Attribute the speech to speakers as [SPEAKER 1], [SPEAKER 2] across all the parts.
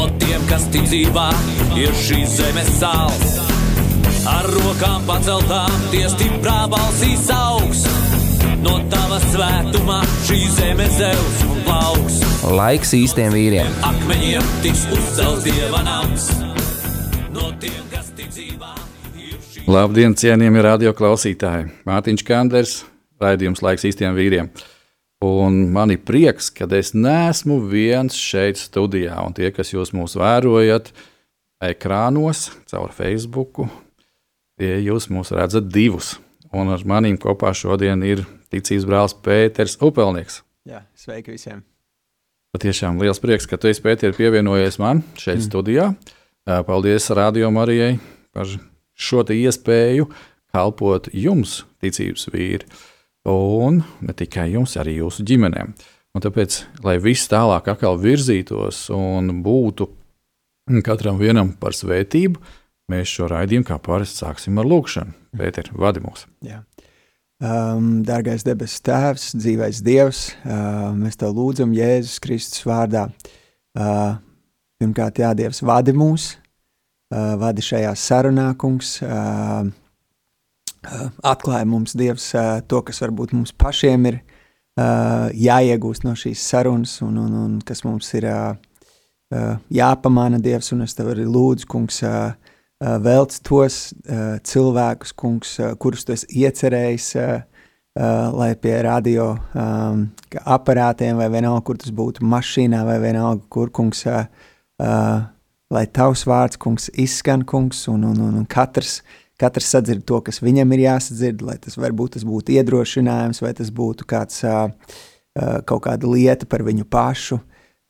[SPEAKER 1] No tiem, kas tic dzīvā, ir šīs zemes sāls. Ar rokām paceltām, tie stiprā balsīs augs. No tava svētumā šī zeme zeus un plauks.
[SPEAKER 2] Laiks īstiem vīriem.
[SPEAKER 1] Akmeņiem tiks uzcelts dieva nams. No tiem, kas tic dzīvā, šī
[SPEAKER 3] Labdien, cienījamie radio klausītāji! Mārtiņš Kanders, raidījums laiks īstiem vīriem. Un man ir prieks, ka es neesmu viens šeit studijā, un tie, kas jūs mūs vērojat ekrānos, caur Facebook, tie jūs mūs redzat divus. Un ar maniem kopā šodien ir ticības brālis Pēters Upelnieks.
[SPEAKER 4] Jā, sveiki visiem.
[SPEAKER 3] Patiešām liels prieks, ka tu esi Pēters pievienojies man šeit mm. studijā. Paldies Radio Marijai par šo iespēju kalpot jums, ticības vīri, un ne tikai jums, arī jūsu ģimenēm. Un tāpēc, lai viss tālāk atkal virzītos un būtu katram vienam par svētību, mēs šo raidījumu kā parasti sāksim ar lūgšanu. Pēter, vadi mūs!
[SPEAKER 4] Jā. Um, Dārgais debesu Tēvs, dzīvais Dievs, uh, mēs te lūdzam Jēzus Kristus vārdā. Uh, pirmkārt, Jā, Dievs, vadi mūs, uh, vadi šajā sarunā, kungs. Uh, atklāja mums Dievs to, kas varbūt mums pašiem ir jāiegūst no šīs sarunas, un, un, un kas mums ir jāpamana Dievs, un es tev arī lūdzu, kungs, velc tos cilvēkus, kungs, kurus tu esi iecerējis, lai pie radio aparātiem vai vienalga, kur tas būtu mašīnā vai vienalga, kur kungs, lai tavs vārds, kungs, izskan, kungs, un, un, un, un katrs, katrs sadzird to, kas viņam ir jāsadzird, lai tas varbūt tas būtu iedrošinājums, vai tas būtu kāds, kaut kāda lieta par viņu pašu,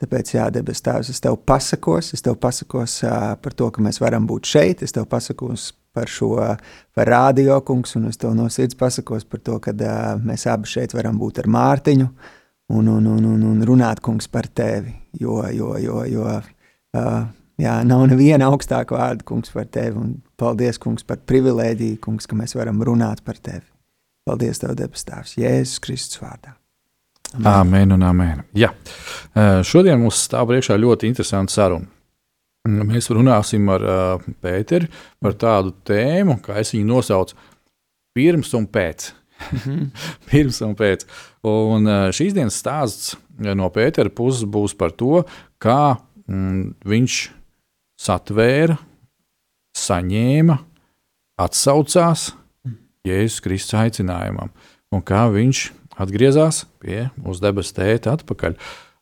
[SPEAKER 4] Tāpēc, Jā, debes Tēvs, es tev pasakos, es tev pasakos par to, ka mēs varam būt šeit, es tev pasakos par šo, par radio kungs, un es tev no sirds pasakos par to, ka mēs abi šeit varam būt ar Mārtiņu un, un, un, un, un runāt kungs par tevi, jo, jo, jo, jo uh, jā, nav neviena augstāka vārda kungs par tevi, un paldies kungs par privilēģiju, kungs, ka mēs varam runāt par tevi. Paldies tev, debes Tēvs, Jēzus Kristus vārdā.
[SPEAKER 3] Amen un amen. Jā. Šodien mums stāv priekšā ļoti interesanta saruna. Mēs runāsim ar Pēteri par tādu tēmu, kā es viņu nosaucu, pirms un pēc. pirms un pēc. Un šīs dienas stāsts no Pētera puses būs par to, kā mm, viņš satvēra, saņēma, atsaucās Jēzus Kristus aicinājumam, un kā viņš atgriezās pie mūsu debesu tēta atpakaļ.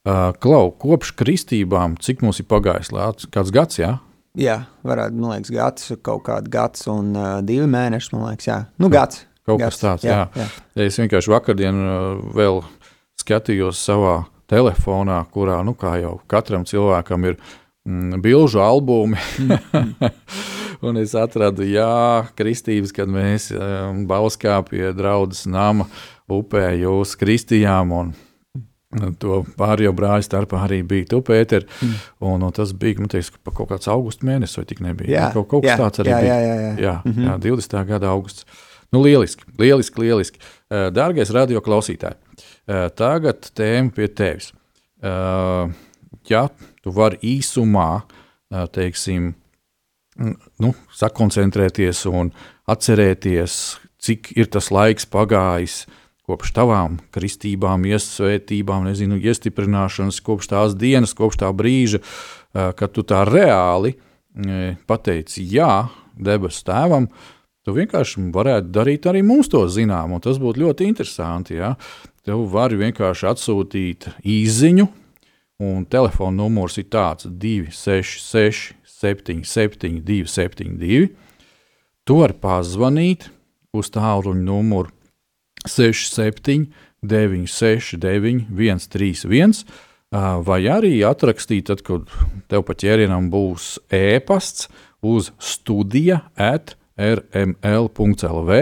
[SPEAKER 3] Uh, Klau, kopš kristībām, cik mums ir pagājis lāts, kāds gads, jā?
[SPEAKER 4] Jā, varētu, man liekas, gads, kaut kāds gads un uh, divi mēneši, man liekas, jā. Nu, gads.
[SPEAKER 3] Kaut
[SPEAKER 4] gads,
[SPEAKER 3] kas tāds, jā. jā. jā. Es vienkārši vakardien uh, vēl skatījos savā telefonā, kurā, nu, kā jau katram cilvēkam ir mm, bilžu albumi. un es atradu, jā, kristības, kad mēs um, Bauskā pie draudzes nama upē jūs kristījām. Un, To pārējo brāļu starpā arī bija tu, Pēter. Mm. Un, un tas bija nu, teiks, kaut kāds augusta mēnesis, vai tik nebija?
[SPEAKER 4] Jā,
[SPEAKER 3] kaut, kaut kas
[SPEAKER 4] jā,
[SPEAKER 3] tāds arī
[SPEAKER 4] jā,
[SPEAKER 3] bija.
[SPEAKER 4] jā, jā, jā.
[SPEAKER 3] Jā,
[SPEAKER 4] Mhm.
[SPEAKER 3] jā, 20. gada augusts. Nu, lieliski, lieliski, lieliski. Eh, Dārgais radio klausītāj, eh, tagad tēma pie tevis. Eh, Ja tu vari īsumā, teiksim, nu, sakoncentrēties un atcerēties, cik ir tas laiks pagājis kopš tavām kristībām, iesvētībām, nezinu, iestiprināšanas, kopš tās dienas, kopš tā brīža, kad tu tā reāli pateici jā debesu tēvam, tu vienkārši varētu darīt arī mums to zinām, un tas būtu ļoti interesanti. Ja? Tev var vienkārši atsūtīt īziņu, un telefona numurs ir tāds 266, 77, 272. Tu vari pazvanīt uz tālruņa numuru 67, 969, 131. vai arī atrakstīt, tad, kad tev pa ķērienam būs ēpasts uz studija at rml.lv.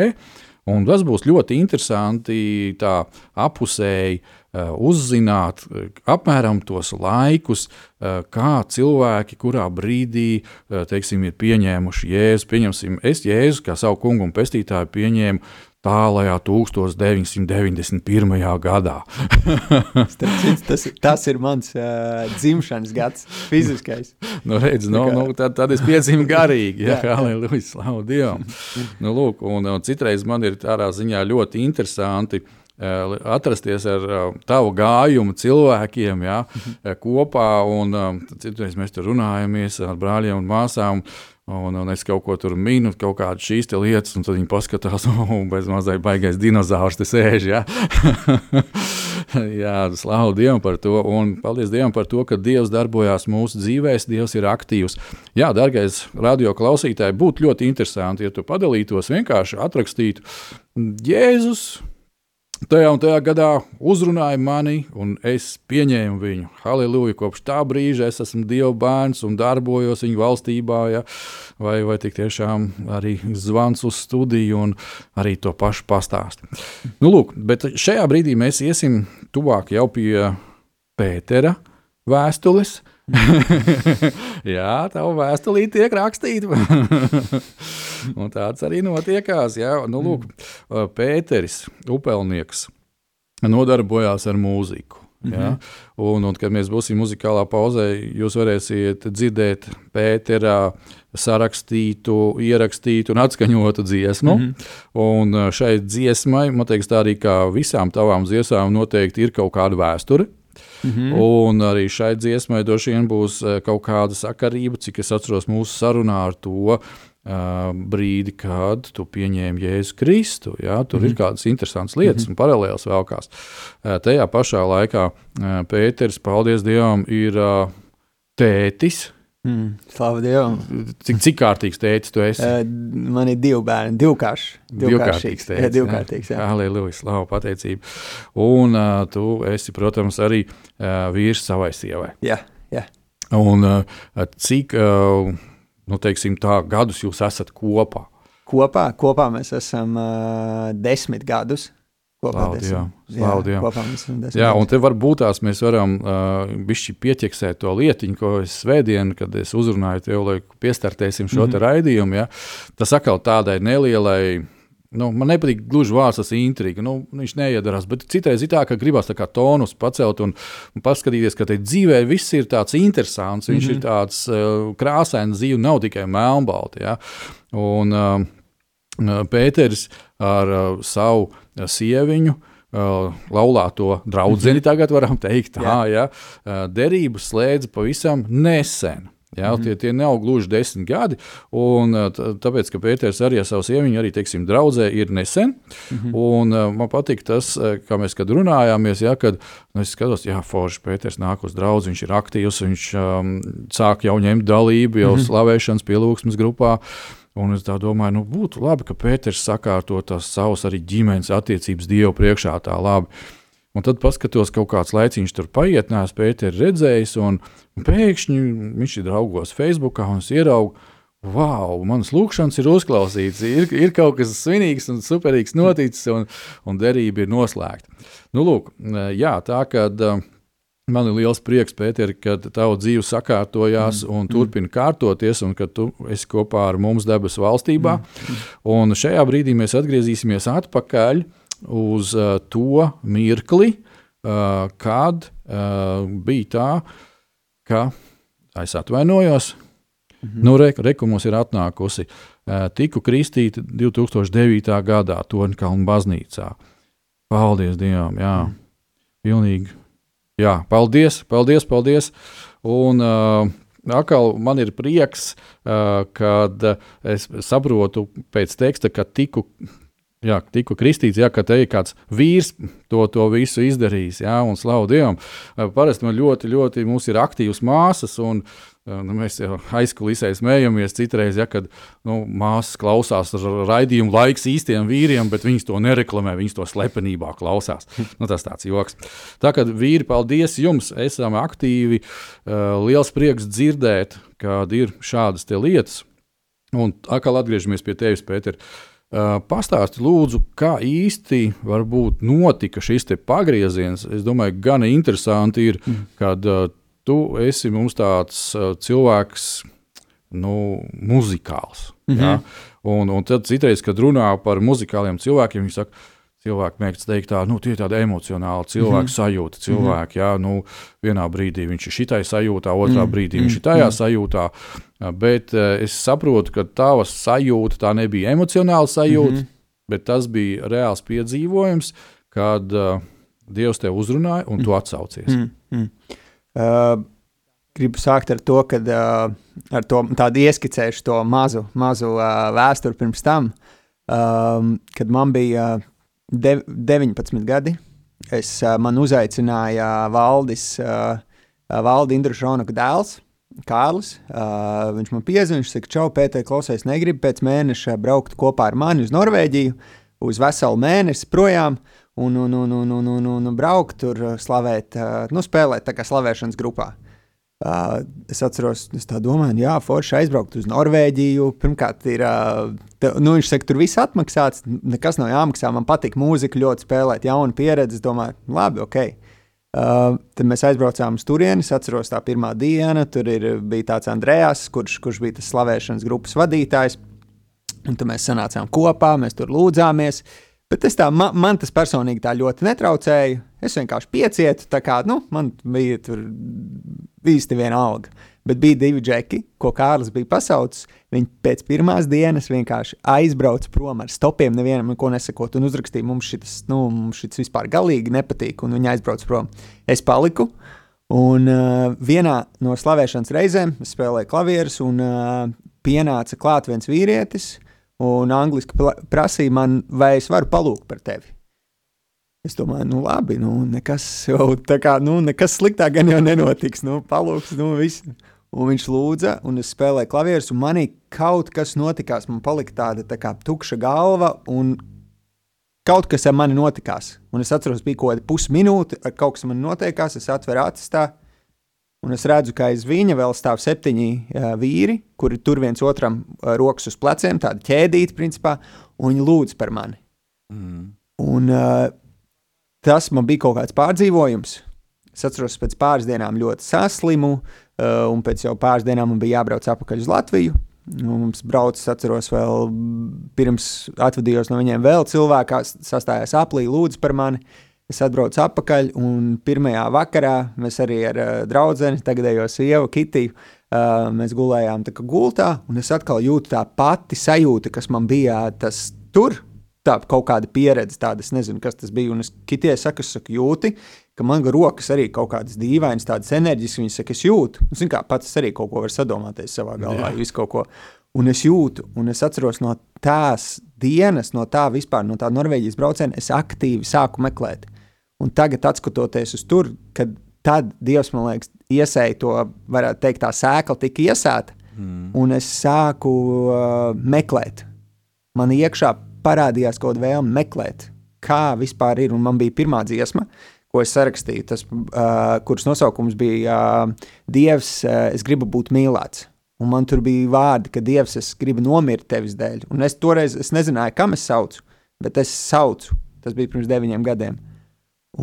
[SPEAKER 3] Un tas būs ļoti interesanti tā apusēji uh, uzzināt uh, apmēram tos laikus, uh, kā cilvēki kurā brīdī teiksim, ir pieņēmuši jēzu. Pieņemsim, es jēzu kā savu kungu un pestītāju pieņēmu tālajā 1991. gadā.
[SPEAKER 4] tas, tas ir mans uh, dzimšanas gads, fiziskais.
[SPEAKER 3] nu, redz, nu, nu, tad, tad es piedzimu garīgi, ja, halleluja, slavu Dievam. nu, lūk, un, un citreiz man ir tādā ziņā ļoti interesanti atrasties ar tavu gājumu cilvēkiem ja, uh, kopā, un citreiz mēs tur runājamies ar brāļiem un māsām. Un, un es kaut ko tur minu, kaut kādas šīs lietas, un tad viņi paskatās, un bez mazliet baigais dinozaurs te sēž. Ja? Jā, slavu Dievam par to, un paldies Dievam par to, ka Dievs darbojās mūsu dzīvēs, Dievs ir aktīvs. Jā, darbais radio klausītāji, būtu ļoti interesanti, ja tu padalītos, vienkārši atrakstītu Jēzus Tajā un tajā gadā uzrunāja mani, un es pieņēmu viņu. Halleluja! Kopš tā brīža es esmu Dieva bērns un darbojos viņa valstībā. Ja? Vai, vai tik tiešām arī zvans uz studiju un arī to pašu pastāstu. Nu, lūk, bet šajā brīdī mēs iesim tuvāk jau pie Pētera vēstules. jā, tā vēstulīte tiek rakstīta. un tāds arī notiekās. Jā. Nu, lūk, Pēteris, upelnieks, nodarbojās ar mūziku. Mm -hmm. ja? un, un, kad mēs būsim muzikālā pauzē, jūs varēsiet dzirdēt Pētera sarakstītu, ierakstītu un atskaņotu dziesmu. Mm -hmm. Un šai dziesmai, man liekas, tā arī kā visām tavām dziesmām, noteikti ir kaut kāda vēsture. -hmm. Un arī šai dziesmai droši vien būs eh, kaut kāda sakarība, cik es atceros mūsu sarunā ar to uh, brīdi, kad tu pieņēmi Jēzu Kristu. Ja? Tur mm -hmm. ir kādas interesantas lietas mm -hmm. un paralēlas vēlkās. Uh, tajā pašā laikā uh, Pēters, paldies Dievam, ir uh, tētis
[SPEAKER 4] Mm, Slavu Dievam.
[SPEAKER 3] Cik, cik kārtīgs teicis tu esi? Uh,
[SPEAKER 4] man ir divi bērni, divkāršs.
[SPEAKER 3] Divkārtīgs teicis. Jā,
[SPEAKER 4] divkārtīgs, jā.
[SPEAKER 3] Halleluja, slavu pateicību. Un uh, tu esi, protams, arī uh, vīrs savai sievai.
[SPEAKER 4] Jā, jā.
[SPEAKER 3] Un uh, cik, uh, nu teiksim tā, gadus jūs esat kopā?
[SPEAKER 4] Kopā, kopā mēs esam uh, desmit gadus.
[SPEAKER 3] Kopā Dievam. Jā, kopā jā, un te varbūt tās mēs varam uh, pieķeksēt to lietiņu, ko es svētdien, kad es uzrunāju tev, lai piestartēsim šo mm -hmm. raidījumu. Ja? Tas atkal tādai nelielai. Nu, man nepatīk gluži vārds, tas intriga. Nu, viņš neiedarās, bet citreiz ir tā, ka gribās tā kā tonus pacelt un, un paskatīties, ka te dzīvē viss ir tāds interesants. Viņš mm -hmm. ir tāds uh, krāsains, dzīve nav tikai melnbalta. Ja? Un uh, Pēters ar uh, savu sieviņu. Uh, laulāto draugu, -hmm. tagad varam teikt, tā, ja, uh, derības slēdza pavisam nesen. Jā, mm -hmm. tie, tie nav gluži desmit gadi. Un, uh, tāpēc, ka Pēters arī ar savu sieviņu, arī teiksim, draudzē, ir nesen. Mm -hmm. Un, uh, man patīk tas, kā mēs kad runājāmies, ja, kad nu, es skatos, ka Foršs Pēters nāk uz draugu, viņš ir aktīvs, viņš um, sāk jau ņemt dalību jau mm -hmm. slavēšanas pielūgsmes grupā. Un es domāju, nu, būtu labi, ka Pēters sakārto tās savas arī ģimenes attiecības Dievu priekšā tā labi. Un tad paskatos, kaut kāds laiciņš tur paiet, nē, es Pēteru redzējis, un, un pēkšņi viņš ir draugos Facebook, un ieraugu, wow, manas lūkšanas ir uzklausītas, ir, ir kaut kas svinīgs un superīgs noticis, un, un derība ir noslēgta. Nu, lūk, jā, tā kad. Uh, Man ir liels prieks, Pēter, ka tava dzīve sakārtojās mm. un mm. turpina kārtoties, un ka tu esi kopā ar mums debesu valstībā. Mm. Un šajā brīdī mēs atgriezīsimies atpakaļ uz uh, to mirkli, uh, kad uh, bija tā, ka es atvainojos. Mm -hmm. Nu, Reku re, mums ir atnākusi. Uh, tiku kristīta 2009. gadā Torņkalnu baznīcā. Paldies Dievam! Jā, mm. pilnīgi Jā, paldies, paldies, paldies. Un, uh, Atkal man ir prieks, uh, kad es saprotu pēc teksta, ka tiku Jā, tikko kristīts, ja te ir kāds vīrs, to, to visu izdarījis, jā, un slavu Dievam. Parasti man ļoti, ļoti mums ir aktīvas māsas, un nu, mēs jau aizkulisē smējamies citreiz, ja, kad nu, māsas klausās raidījumu laiks īstiem vīriem, bet viņas to nereklamē, viņas to slepenībā klausās. Nu, tas tāds joks. Tā kā vīri, paldies jums, esam aktīvi, liels prieks dzirdēt, kad ir šādas lietas. Un atkal atgriežamies pie tevis, Pēter. Pastāsti, lūdzu, kā īsti notika šis pagrieziens. Es domāju, gan interesanti ir, mm. kad uh, tu esi mums tāds cilvēks, nu, muzikāls. Mm -hmm. ja? un, un tad citreiz, kad runā par muzikāliem cilvēkiem, viņi saka, cilvēki mēdz teikt, tā, nu, tie ir tādi emocionāli cilvēki, mm -hmm. sajūta cilvēki. Mm -hmm. jā, nu, vienā brīdī viņš ir šitai sajūtā, otrā mm -hmm. brīdī viņš ir tajā mm -hmm. sajūtā. Bet uh, es saprotu, ka tava sajūta tā nebija emocionāla sajūta, mm -hmm. bet tas bija reāls piedzīvojums, kad uh, Dievs tev uzrunāja un mm -hmm. tu atsaucies. Mm -hmm.
[SPEAKER 4] Uh, gribu sākt ar to, ka uh, ar to tādu ieskicēšu to mazu, mazu uh, vēsturi pirms tam, um, kad man bija. Uh, de, 19 gadi. Es, man uzaicināja Valdis, Valdi Indrušonuka dēls. Kārlis, uh, viņš man piezvanīja, viņš teica, čau, Pēter, klausies, negribu pēc mēneša braukt kopā ar mani uz Norvēģiju, uz veselu mēnesi projām, un, un, un, un, un, un, un braukt tur, slavēt, uh, nu, spēlēt tā kā slavēšanas grupā. Uh, Uh, es atceros, es tā domāju, jā, forši aizbraukt uz Norvēģiju. Pirmkārt, ir, uh, te, nu, viņš saka, tur viss atmaksāts, nekas nav jāmaksā. Man patīk mūzika, ļoti spēlēt, jaunu pieredzi. Es domāju, labi, ok. Uh, tad mēs aizbraucām uz turieni. Es atceros, tā pirmā diena. Tur ir, bija tāds Andrejs, kurš, kurš bija tas slavēšanas grupas vadītājs. Un tad mēs sanācām kopā, mēs tur lūdzāmies. Bet tā, man, man tas personīgi tā ļoti netraucēja. Es vienkārši piecietu, tā kā nu, man bija tur īsti vienalga. Bet bija divi džeki, ko Kārlis bija pasaucis. Viņi pēc pirmās dienas vienkārši aizbrauca prom ar stopiem, nevienam neko nesakot, un uzrakstīja, mums šis, nu, mums vispār galīgi nepatīk, un viņi aizbrauca prom. Es paliku, un uh, vienā no slavēšanas reizēm es spēlēju klavierus, un uh, pienāca klāt viens vīrietis, un angliski prasīja man, vai es varu palūkt par tevi. Es domāju, nu labi, nu nekas jau kā, nu nekas sliktāk gan jau nenotiks, nu palūks, nu viss. Un viņš lūdza, un es spēlēju klavierus, un manī kaut kas notikās. Man palika tāda tā kā tukša galva, un kaut kas ar mani notikās. Un es atceros, bija kaut kāda pusminūte, kaut kas man notiekās, es atveru acis tā, un es redzu, ka aiz viņa vēl stāv septiņi uh, vīri, kuri tur viens otram uh, rokas uz pleciem, tāda ķēdīta, principā, un viņi lūdz par mani. Mm. Un, uh, tas man bija kaut kāds pārdzīvojums. Es atceros, pēc pāris dienām ļoti saslimu, uh, un pēc jau pāris dienām man bija jābrauc atpakaļ uz Latviju. Nu, mums braucis, atceros, vēl pirms atvadījos no viņiem, vēl cilvēks sastājās aplī, lūdza par mani. Es atbraucu atpakaļ, un pirmajā vakarā mēs arī ar uh, draugu, tagadējo sievu Kitiju, uh, mēs gulējām gultā, un es atkal jūtu tā pati sajūta, kas man bija tas tur, tā kaut kāda pieredze, tāda es nezinu, kas tas bija. Un es kitie saku, es saku, jūti, ka man rokas arī kaut kādas dīvainas, tādas enerģiskas, viņas saka, es jūtu. Un, zin, kā, pats arī kaut ko var sadomāties savā galvā, visu kaut ko. Un es jūtu, un es atceros no tās dienas, no tā vispār, no tā Norvēģijas brauciena, es aktīvi sāku meklēt. Un tagad, skatoties uz tur, kad tad Dievs man liekas, iesēja to, varētu teikt, tā sēkla tika iesēta, mm. un es sāku uh, meklēt. Man iekšā parādījās kaut kāda vēlme meklēt, kā vispār ir. Un man bija pirmā dziesma, ko es sarakstīju, tas, uh, kuras nosaukums bija uh, Dievs, uh, es gribu būt mīlēts. Un man tur bija vārdi, ka Dievs, es gribu nomirt tevis dēļ. Un es toreiz es nezināju, kam es saucu, bet es saucu. Tas bija pirms deviņiem gadiem.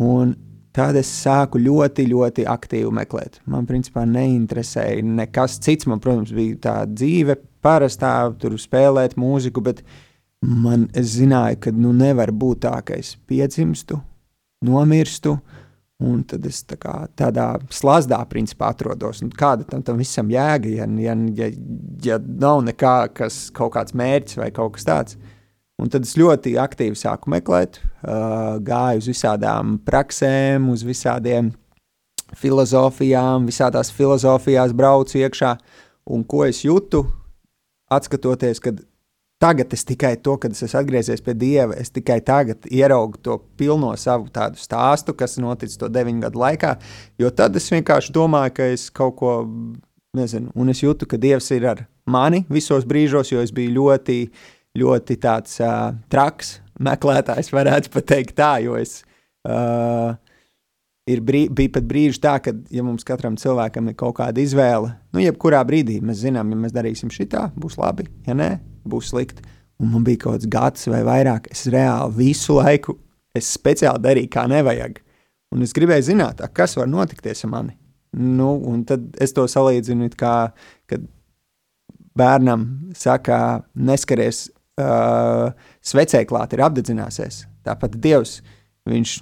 [SPEAKER 4] Un tad es sāku ļoti, ļoti aktīvi meklēt. Man, principā, neinteresēja nekas cits. Man, protams, bija tā dzīve, parastā, tur spēlēt mūziku, bet uh, man zināja, ka nu, nevar būt tā, ka es piedzimstu, nomirstu. Un tad es tā kā, tādā slazdā principā atrodos. Un kāda tam, tam visam jēga, ja, ja, ja, ja nav nekā, kas kaut kāds mērķis vai kaut kas tāds. Un tad es ļoti aktīvi sāku meklēt, gāju uz visādām praksēm, uz visādiem filozofijām, visādās filozofijās braucu iekšā. Un ko es jūtu, atskatoties, kad tagad es tikai to, kad es esmu atgriezies pie Dieva, es tikai tagad ieraugu to pilno savu tādu stāstu, kas noticis to deviņu gadu laikā. Jo tad es vienkārši domāju, ka es kaut ko nezinu, un es jūtu, ka Dievs ir ar mani visos brīžos, jo es biju ļoti, ļoti tāds uh, traks meklētājs, varētu pat teikt tā, jo es. Uh, ir brī, bija pat brīži tā, ka, ja mums katram cilvēkam ir kaut kāda izvēle, nu, jebkurā brīdī mēs zinām, ja mēs darīsim šitā, būs labi, ja nē, būs slikti. Un man bija kaut kāds gads vai vairāk, es reāli visu laiku, es speciāli darīju, kā nevajag. Un es gribēju zināt, kas var notikties ar mani. Nu, un tad es to salīdzinu, kā, kad bērnam saka, neskaries uh, svecē klāt, ir apdedzināsies. Tāpat Dievs, viņš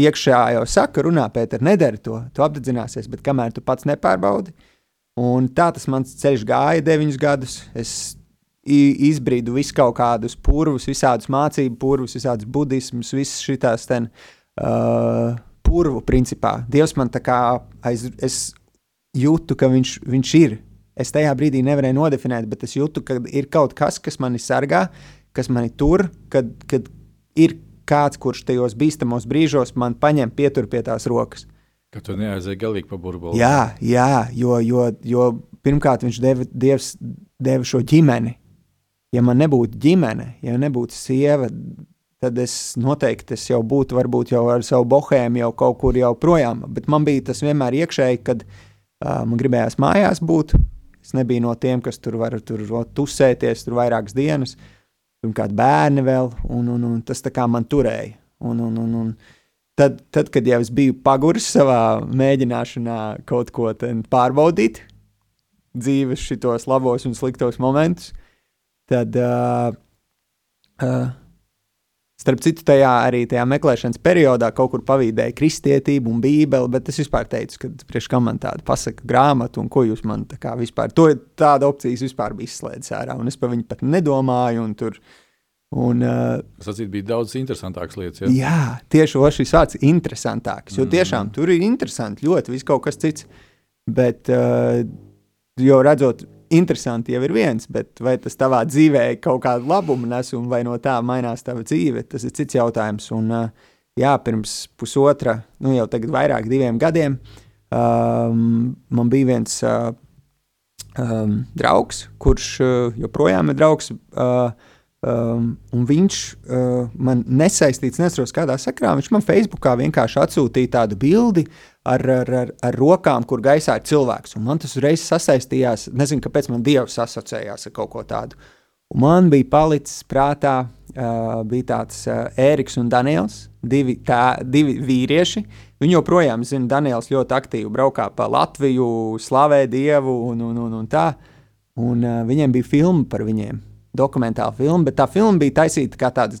[SPEAKER 4] iekšā jau saka, runā, Pēter, nedari to, tu apdedzināsies, bet kamēr tu pats nepārbaudi. Un tā tas mans ceļš gāja deviņus gadus. Es izbrīdu visu kaut kādus purvus, visādus mācību purvus, visādus budismus, visas šīs ten uh, purvu principā. Dievs man tā kā aiz, es jūtu, ka viņš, viņš ir. Es tajā brīdī nevarēju nodefinēt, bet es jūtu, ka ir kaut kas, kas mani sargā, kas mani tur, kad, kad ir kāds, kurš tajos bīstamos brīžos man paņem pietur pie tās rokas.
[SPEAKER 3] Ka tu neaizēji galīgi pa burbuli.
[SPEAKER 4] Jā, jā jo, jo, jo pirmkārt viņš deva, Dievs deva šo ģimeni. Ja man nebūtu ģimene, ja nebūtu sieva, tad es noteikti es jau būtu varbūt jau ar savu bohēmu jau kaut kur jau projām. Bet man bija tas vienmēr iekšēji, kad uh, man gribējās mājās būt. Es nebiju no tiem, kas tur var tur tusēties tur vairākas dienas. Uh, pirmkārt bērni vēl, un, un, un tas man turēja. Un, un, un, un tad, tad, kad jau es biju paguris savā mēģināšanā kaut ko pārbaudīt, dzīves šitos labos un sliktos momentus, tad uh, uh, Starp citu, tajā arī tajā meklēšanas periodā kaut kur pavīdēja kristietību un bībeli, bet es vispār teicu, ka priekš kam man tāda pasaka grāmata un ko jūs man tā kā vispār, to tāda opcijas vispār bija izslēdzis ārā, un es par viņu pat nedomāju, un tur, un... Uh,
[SPEAKER 3] Tas atsīt bija daudz interesantāks lietas,
[SPEAKER 4] ja? Jā, tieši šis vārds interesantāks, jo tiešām mm. tur ir interesanti ļoti viss kaut kas cits, bet, uh, jo redzot interesanti jau ir viens, bet vai tas tavā dzīvē kaut kādu labumu nes un vai no tā mainās tava dzīve, tas ir cits jautājums. Un, jā, pirms pusotra, nu jau tagad vairāk diviem gadiem, um, man bija viens uh, um, draugs, kurš uh, joprojām ir draugs. Uh, Um, un viņš uh, man nesaistīts, nesaprotu, kādā sakrā. Viņš man Facebookā vienkārši atsūtīja tādu bildi ar, ar, ar, ar rokām, kur gaisā ir cilvēks. Un man tas uzreiz sasaistījās, nezinu, kāpēc man Dievs asociējās ar kaut ko tādu. Un man bija palicis prātā, uh, bija tāds uh, Ēriks un Daniels, divi, tā, divi vīrieši. Viņi joprojām, zina, Daniels ļoti aktīvi braukā pa Latviju, slavē Dievu un, un, un, un tā. Un uh, viņiem bija filma par viņiem dokumentāla filma, bet tā filma bija taisīta kā tāda.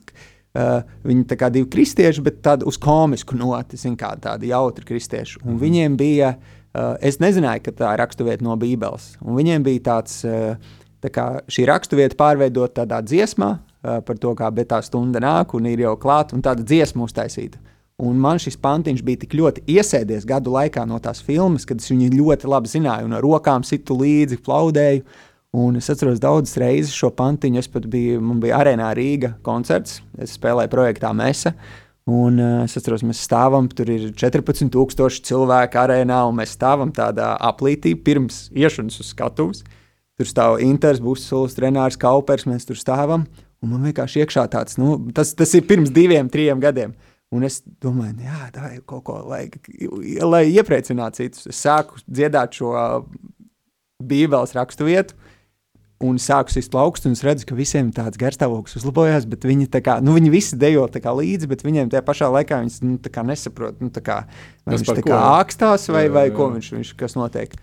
[SPEAKER 4] Uh, viņi tā kā divi kristieši, bet tādu uz komisku noti, zin, kā tādi jautri kristieši. Un mm -hmm. viņiem bija, uh, es nezināju, ka tā ir raksturvieta no Bībeles. Un viņiem bija tāds, uh, tā kā šī raksturvieta pārveidot tādā dziesmā uh, par to, kā tā stunda nāk un ir jau klāta, un tāda dziesma uztaisīta. Un man šis pantiņš bija tik ļoti iesēdies gadu laikā no tās filmas, kad es viņu ļoti labi zināju, un ar rokām situ līdzi, plaudēju. Un es atceros daudzas reizes šo pantiņu. Es pat biju, man bija arēnā Rīga koncerts, es spēlēju projektā Mesa. Un uh, es atceros, mēs stāvam, tur ir 14,000 cilvēku arēnā, un mēs stāvam tādā aplītī pirms iešanas uz skatuves. Tur stāv Inters, Busulis, Renārs Kaupers, mēs tur stāvam. Un man vienkārši iekšā tāds, nu, tas, tas ir pirms diviem, trim gadiem. Un es domāju, jā, tā ir kaut ko, lai, lai iepriecinātu citus. Es sāku dziedāt šo Bībeles rakstu vietu un sāku sist plaukstu, un es redzu, ka visiem tāds garstāvoklis uzlabojās, bet viņi, kā, nu, viņi visi dejo līdzi, bet viņiem tajā pašā laikā viņi nu, nesaprot, nu, kā, vai tas viņš kā ākstās vai, vai ko viņš, viņš kas notiek.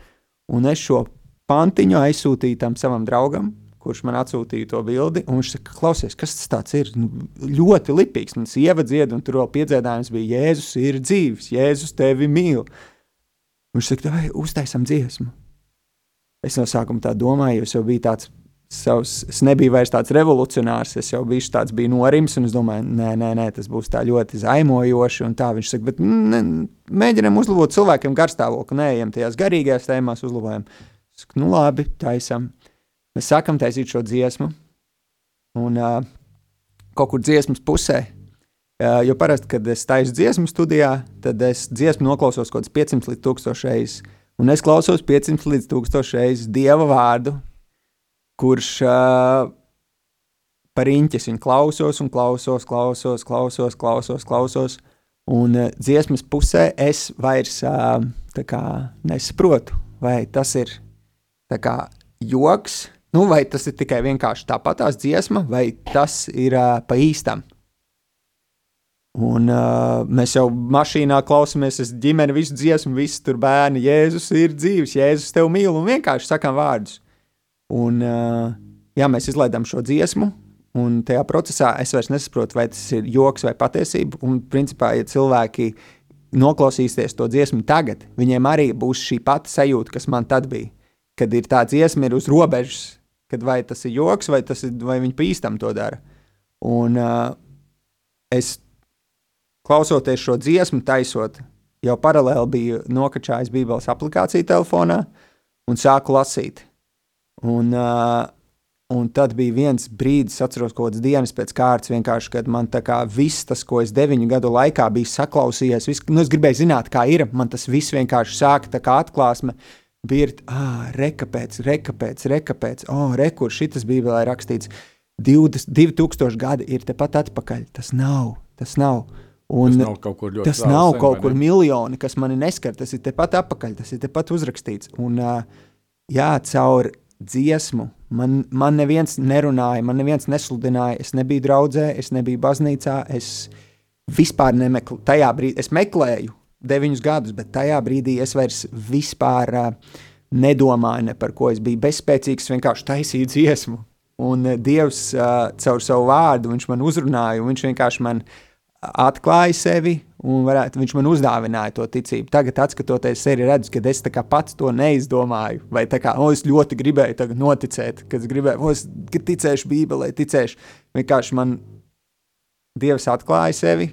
[SPEAKER 4] Un es šo pantiņu aizsūtīju tam savam draugam, kurš man atsūtīja to bildi, un viņš saka, klausies, kas tas ir? Nu, ļoti lipīgs, man sieva dzied, un tur vēl piedziedājums bija Jēzus ir dzīves, Jēzus tevi mīl. Un viņš saka, vai uztaisam dziesmu? Es no sākuma tā domāju, jo es jau biju tāds savs, es nebiju vairs tāds revolucionārs, es jau biju tāds biju norims, un es domāju, nē, nē, nē, tas būs tā ļoti zaimojoši, tā viņš saka, bet ne, mēģinam uzlabot cilvēkiem garstāvokli, neejam tajās garīgajās tēmās, uzlabojam. Saku, nu labi, taisam. Mēs sākam taisīt šo dziesmu, Un uh, kaut kur dziesmas pusē, uh, jo parasti, kad es taisu dziesmu studijā, tad es dziesmu noklausos kaut kāds 500 līdz 1000 reizes. Un es klausos 500 līdz 1000 reizes Dieva vārdu, kurš uh, par īņķis viņu klausos un klausos, klausos, klausos, klausos, klausos. Un uh, dziesmas pusē es vairs uh, kā, nesaprotu, vai tas ir kā, joks, nu, vai tas ir tikai vienkārši tāpatās dziesma, vai tas ir uh, pa īstam. Un uh, mēs jau mašīnā klausāmies, es ģimeni visu dziesmu, visi tur bērni. Jēzus ir dzīves, Jēzus tev mīl un vienkārši sakām vārdus. Un uh, jā, mēs izlaidām šo dziesmu, un tajā procesā es vairs nesaprotu, vai tas ir joks vai patiesība. Un principā, ja cilvēki noklausīsies to dziesmu tagad, viņiem arī būs šī pati sajūta, kas man tad bija. Kad ir tā dziesma, ir uz robežas, kad vai tas ir joks, vai, tas ir, vai viņi pīstam to dara. Un uh, es klausoties šo dziesmu, taisot, jau paralēli biju nokačājis Bībeles aplikāciju telefonā un sāku lasīt. Un, uh, un tad bija viens brīdis, atceros, kaut kādas dienas pēc kārtas, kad man viss tas, ko es deviņu gadu laikā biju saklausījies, viss, nu, es gribēju zināt, kā ir. Man tas viss vienkārši sāka kā atklāsme. Bija ah, rekapēc, rekapēc, rekapēc, oh, rekurss, šis Bībelē rakstīts. 20, 2000 gadi ir tepat atpakaļ. Tas nav, tas nav.
[SPEAKER 3] Un tas nav kaut kur ļoti
[SPEAKER 4] Tas nav sen, kaut kur miljoni, kas mani neskar. Tas ir tepat apakaļ, tas ir tepat uzrakstīts. Un, jā, caur dziesmu man, man neviens nerunāja, man neviens nesludināja. Es nebiju draudzē, es nebiju baznīcā. Es vispār nemeklēju, tajā brīdī es meklēju deviņus gadus, bet tajā brīdī es vairs vispār nedomāju ne par ko. Es biju bezspēcīgs, vienkārši taisīju dziesmu. Un Dievs caur savu vārdu, viņš man uzrunāja, un viņš vienkārši man uh, atklāja sevi un varētu, viņš man uzdāvināja to ticību. Tagad, skatoties sevi, redzu, ka es pats to neizdomāju. Vai kā oh, es ļoti gribēju noticēt, kad es gribēju, oh, es ticēšu Bībelē, ticēšu. Vienkārši man Dievs atklāja sevi,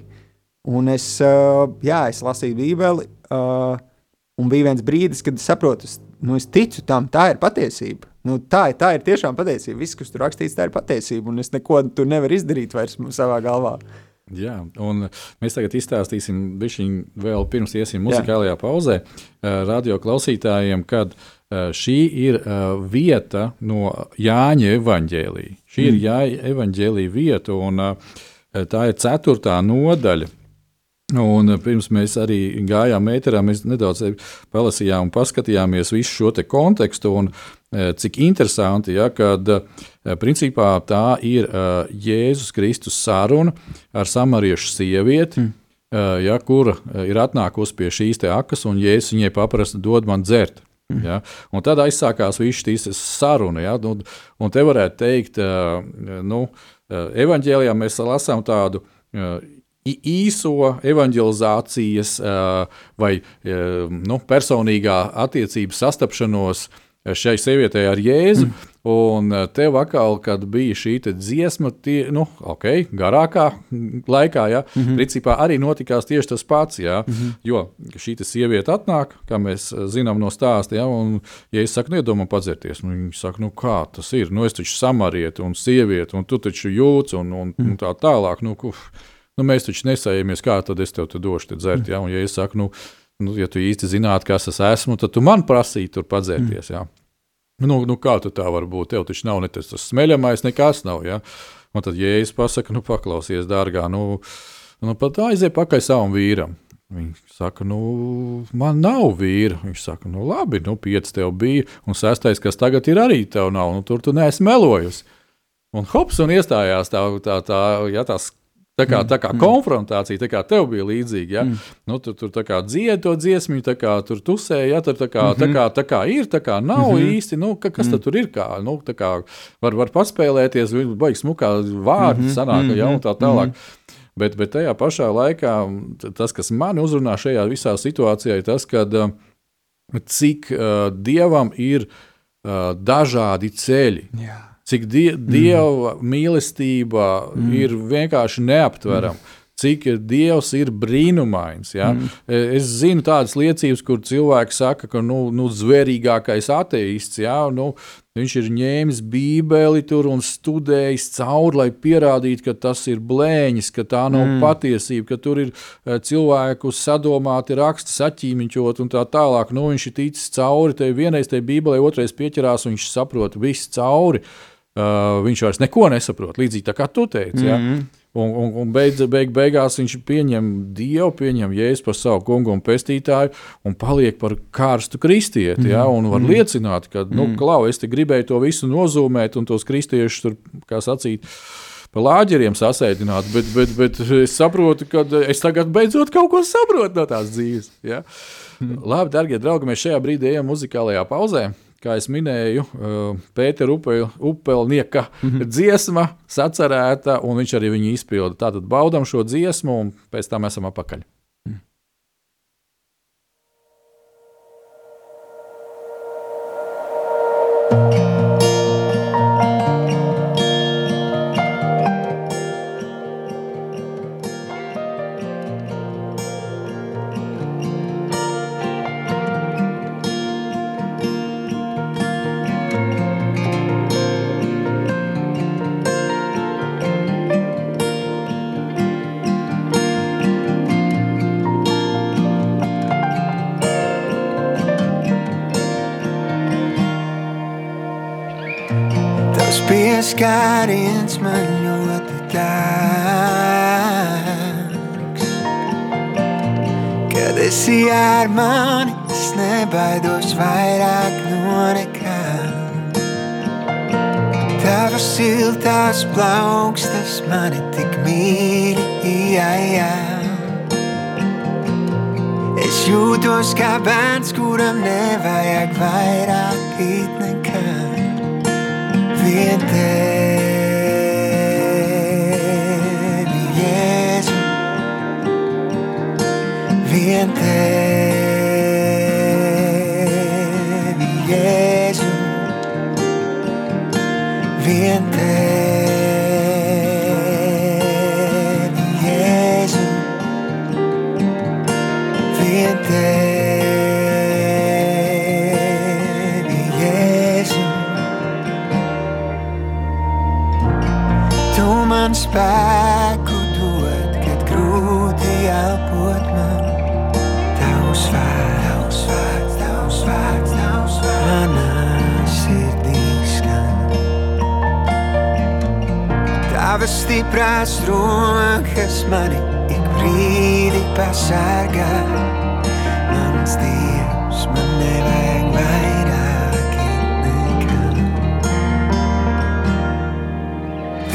[SPEAKER 4] un es, jā, es lasīju Bībeli. Un bija viens brīdis, kad es saprotu, es, nu, es ticu tam, tā ir patiesība. Nu, tā, tā ir tiešām patiesība. Viss, kas tur rakstīts, tā ir patiesība. Un es neko tur nevaru izdarīt vairs savā galvā. Uh,
[SPEAKER 3] Jā, un mēs tagad izstāstīsim, vēl pirms iesim muzikālajā Jā. pauzē, radio klausītājiem, kad šī ir vieta no Jāņa evaņģēlīja. Šī mm. ir Jāņa evaņģēlīja vieta, un tā ir ceturtā nodaļa. Un pirms mēs arī gājām metrā, mēs nedaudz palasījām un paskatījāmies visu šo kontekstu. Un, cik interesanti, ja, kad principā tā ir Jēzus Kristus saruna ar samariešu sievieti, mm. ja, kura ir atnākusi pie šīs akas, un Jēzus viņai paprasta, dod man dzert. Mm. Ja? Un tad aizsākās šīs saruna. Ja? Un, un te varētu teikt, nu, evanģēlijā mēs lasām tādu īso evanģelizācijas vai nu, personīgā attiecību sastapšanos šai sievietei ar Jēzu. Mm. Un tev atkal, kad bija šī dziesma, tie, nu, okay, garākā laikā, ja, mm -hmm. principā arī notikās tieši tas pats. Ja, mm -hmm. Jo šī sieviete atnāk, kā mēs zinām no stāsta, ja, un, ja es saku, nedomā padzerties, nu, viņi saka, nu, kā tas ir, nu, es taču samarieti un sievieti, un tu taču jūti, un, un, mm. un tā tālāk. Nu, kuf, nu, mēs taču nesējamies, kā tad es tev te došu te dzert. Mm. Ja? Un, ja es saku, nu, nu, ja tu īsti zinātu, kas es esmu, tad tu man prasītu tur padzērties. Mm. Ja? Nu, nu, kā tā var būt? Tev taču nav ne tas smeļamais, nekas nav. Ja? Un tad jēzus pasakā, nu, paklausies, dārgā, nu, nu pat aiziet pakaļ savam vīram. Viņš saka, nu, man nav vīra. Viņš saka, nu, labi, nu, pieci tev bija, un sestais, kas tagad ir arī tev nav, nu, tur tu neesi melojusi. Un hops, un iestājās tā, tā, tā, ja, tās Tā kā, tā kā mm. konfrontācija, tā kā tev bija līdzīga. Ja? Mm. Nu, tur tur dziedi to dziesmu, tā kā tur tusēja, ja? tur tā kā, mm -hmm. tā, kā, tā kā ir, tā kā nav mm -hmm. īsti. Nu, ka, kas mm. tur ir? Kā, nu, kā var, var paspēlēties, baigs smukā vārdi, mm -hmm. sanāk, ja, un tā tālāk. Mm -hmm. Bet, bet tajā pašā laikā tas, kas man uzrunā šajā visā situācijā, ir tas, ka cik uh, dievam ir uh, dažādi ceļi. Yeah cik die, mm. dieva mīlestība mm. ir vienkārši neaptverama. Mm. Cik Dievs ir brīnumains. Ja? Mm. Es zinu tādas liecības, kur cilvēki saka, ka nu, nu, zvērīgākais ateists, ja? nu, Viņš ir ņēmis Bībeli tur un studējis cauri, lai pierādītu, ka tas ir blēņas, ka tā nav mm. patiesība, ka tur ir uh, cilvēku sadomāti raksti, saķīmiņķot un tā tālāk. Nu, viņš ir ticis cauri, te vienreiz te Bībelē, otrais pieķerās un viņš saprot visu cauri. Uh, viņš vairs neko nesaprot, līdzīgi kā tu teici. Ja? Mm -hmm. Un, un, un beidz, beig, beigās viņš pieņem Dievu, pieņem Jēzu par savu kungu un pestītāju un paliek par karstu kristieti. Mm. Ja, un var mm. liecināt, ka, nu, mm. klau, es gribēju to visu nozīmēt un tos kristiešus tur, kā sacīt, pa lāģeriem sasēdināt, bet, bet, bet es saprotu, ka es tagad beidzot kaut ko saprotu no tās dzīves. Ja. Mm. Labi, darbie draugi, mēs šajā brīdī ejam muzikālajā pauzē kā jau minēju, uh, Pētera upelnieka mm -hmm. dziesma, sacerēta, un viņš arī viņu izpilda. Tātad baudām šo dziesmu, un pēc tam esam apakaļ.
[SPEAKER 4] Pieskāriens man ļoti dārgs. Kad esi ar mani, es nebaidos vairāk no nekā. Tavas siltās plaukstas mani tik mīļi, jā, jā. Es jūtos kā bērns, kuram nevajag vairāk it nekā vien tevi, Jēzu, vien tevi, stiprās rokas mani ik brīdi pasargā. Mans Dievs, man nevajag vairāk nekā.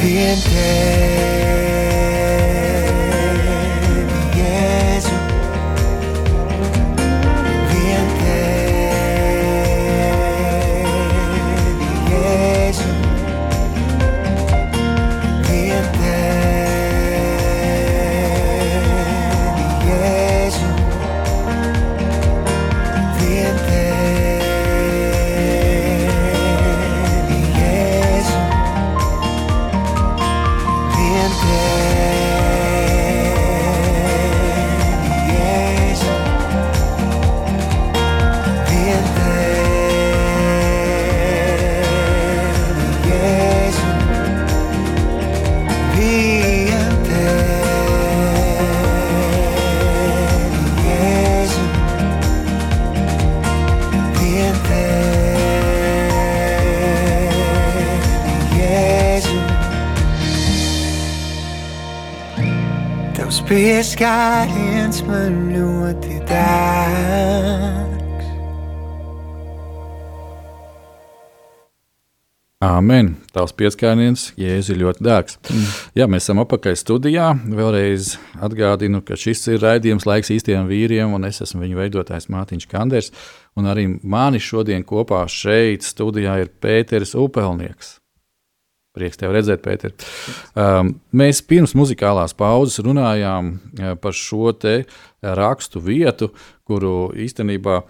[SPEAKER 4] Vien tevi, Man ļoti dārgs.
[SPEAKER 3] Āmen. Tavs pieskāriens, Jēzus, ir ļoti dārgs. Mm. Jā, mēs esam apakaļ studijā. Vēlreiz atgādinu, ka šis ir raidījums laiks īstiem vīriem, un es esmu viņu veidotājs Mārtiņš Kanders. Un arī mani šodien kopā šeit studijā ir Pēters Upelnieks. Prieks tev redzēt, Pēter. Um, mēs pirms muzikālās pauzes runājām uh, par šo te rakstu vietu, kuru īstenībā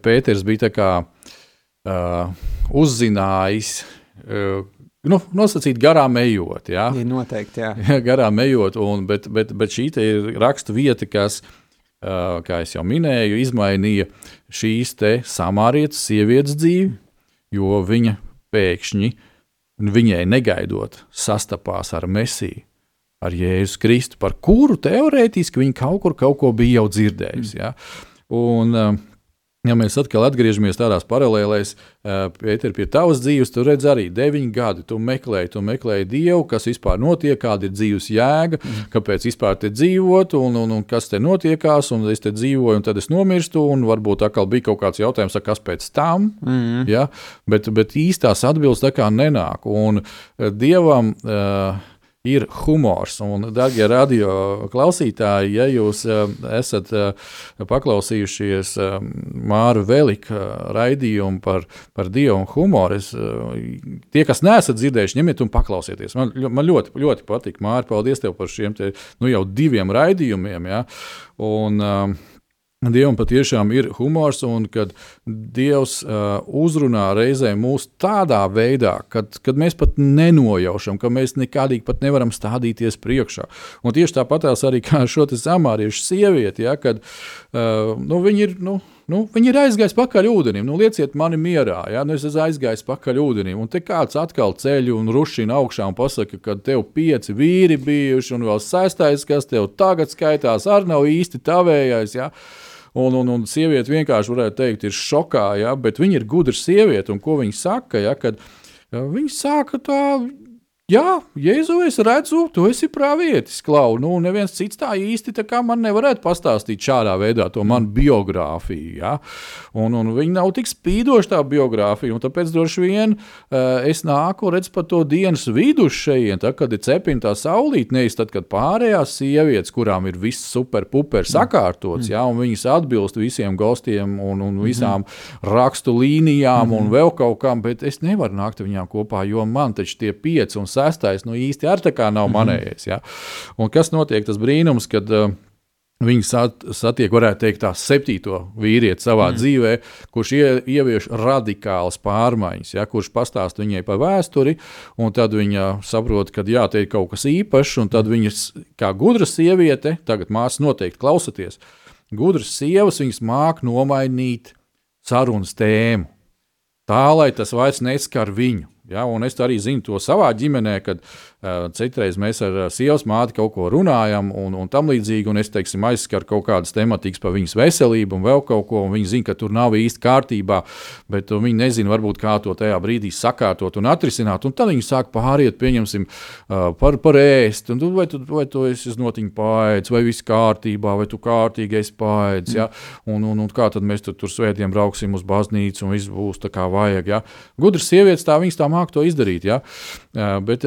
[SPEAKER 3] Pēters bija tā kā, uh, uzzinājis. Uh, nu, nosacīt garām ejot. Ja?
[SPEAKER 5] Ir noteikti, jā.
[SPEAKER 3] garām ejot, un, bet, bet, bet šī ir rakstu vieta, kas, uh, kā jau minēju, izmainīja šīs samārietas sievietes dzīvi, jo viņa pēkšņi viņai negaidot sastapās ar Mesiju, ar Jēzu Kristu, par kuru teorētiski viņa kaut kur kaut ko bija jau dzirdējusi. Ja? Un, uh, Ja mēs atkal atgriežamies tādās paralēlēs, Pēter, pie tavas dzīves, tu redz arī deviņi gadi. Tu meklēji, tu meklēji Dievu, kas vispār notiek, kāda ir dzīves jēga, mm. kāpēc vispār te dzīvot, un, un, un kas te notiekās, un es te dzīvoju, un tad es nomirstu, un varbūt atkal bija kaut kāds jautājums, kas pēc tam, mm. ja? bet, bet īstās atbildes tā kā nenāk. Un Dievam. Uh, ir humors. Un, darbie radio klausītāji, ja jūs uh, esat uh, paklausījušies uh, Māra Velika raidījumu par, par dievu un humoru, es, tie, kas neesat dzirdējuši, ņemiet un paklausieties. Man, man ļoti, ļoti patīk, Māra, paldies tev par šiem te, nu, jau diviem raidījumiem. Ja? Un, uh, Dievam patiešām ir humors, un kad Dievs uh, uzrunā reizē mūs tādā veidā, kad, kad mēs pat nenojaušam, ka mēs nekādīgi pat nevaram stādīties priekšā. Un tieši tāpatās arī kā šo samāriešu sievieti, ja, kad uh, nu, viņi ir. Nu, Nu, viņi ir aizgājuši pakaļ ūdenim. Nu, lieciet mani mierā. Ja? Nu, es esmu aizgājis pakaļ ūdenim. Un te kāds atkal ceļ un rušina augšā un pasaka, ka tev pieci vīri bijuši, un vēl sestais, kas tev tagad skaitās, arī nav īsti tavējais. Ja? Uh, Un, un, un sieviete vienkārši varētu teikt, ir šokā, ja, bet viņa ir gudra sieviete. Un ko viņa saka? Ja, kad, viņa saka tā Jā, Jēzu, es redzu, tu esi pravietis, Klau. Nu, neviens cits tā īsti tā kā man nevarētu pastāstīt šādā veidā to manu biogrāfiju. Ja? Un, un viņi nav tik spīdoši tā biogrāfija, un tāpēc droši vien uh, es nāku redz pa to dienas vidu šeit, kad ir cepina tā saulīt, nevis tad, kad pārējās sievietes, kurām ir viss super puper sakārtots, mm. ja? un viņas atbilst visiem gostiem un, un visām mm. rakstu līnijām mm. un vēl kaut kam, bet es nevaru nākt viņām kopā, jo man taču tie pieci un sestais nu, īsti ar tā kā nav mhm. manējais. Ja? Un kas notiek? Tas brīnums, kad uh, Viņi sat, satiek, varētu teikt, tā septīto vīrieti savā mm. dzīvē, kurš ie, ievieš radikālas pārmaiņas, ja, kurš pastāsta viņai par vēsturi, un tad viņa saprot, ka jā, te ir kaut kas īpašs, un tad viņas, kā gudra sieviete, tagad māsas noteikti klausaties, gudras sievas, viņas māk nomainīt sarunas tēmu, tā lai tas vairs neskar viņu. Ja, un es arī zinu to savā ģimenē, kad citreiz mēs ar uh, sievas māti kaut ko runājam, un, un tam līdzīgi. Un es teiksim, aizskaru kaut kādas tematikas par viņas veselību, un vēl kaut ko. Viņi zina, ka tur nav īsti kārtībā, bet uh, viņi nezina, varbūt kā to tajā brīdī sakārtot un atrisināt. Un tad viņi sāk pāriet, pieņemsim, uh, par, par ēst. Un, vai tu, vai tu esi notiņu pāēdis, vai viss kārtībā, vai tu kārtīgi esi pāēdis. Mm. Ja? Un, un, un kā tad mēs tur, tur svētdien brauksim uz baznīcu, un viss būs tā kā vajag. Ja? Gudras sievietes tā viņas tā māk to izdarīt. Ja? Bet,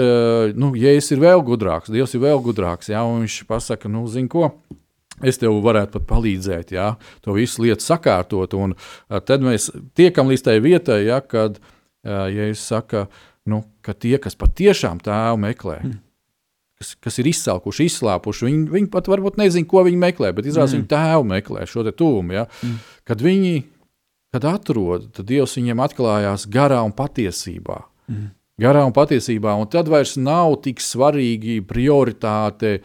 [SPEAKER 3] nu, ja es ir vēl gudrāks, Dievs ir vēl gudrāks, ja? un viņš pasaka, nu, zini ko. Es tev varētu pat palīdzēt, ja to visu lietu sakārtot. Un tad mēs tiekam līdz tai vietai, ja, kad Jēzus saka, nu, ka tie, kas patiešām tēvu meklē, mm. kas, kas ir izsalkuši, izslāpuši, viņi, viņi pat varbūt nezina, ko viņi meklē, bet izrādās mm. viņi tēvu meklē šo te tuvumu. Ja, mm. Kad viņi kad atrod, tad Dievs viņiem atklājās garā un patiesībā. Mm. Garā un patiesībā, un tad vairs nav tik svarīgi prioritāte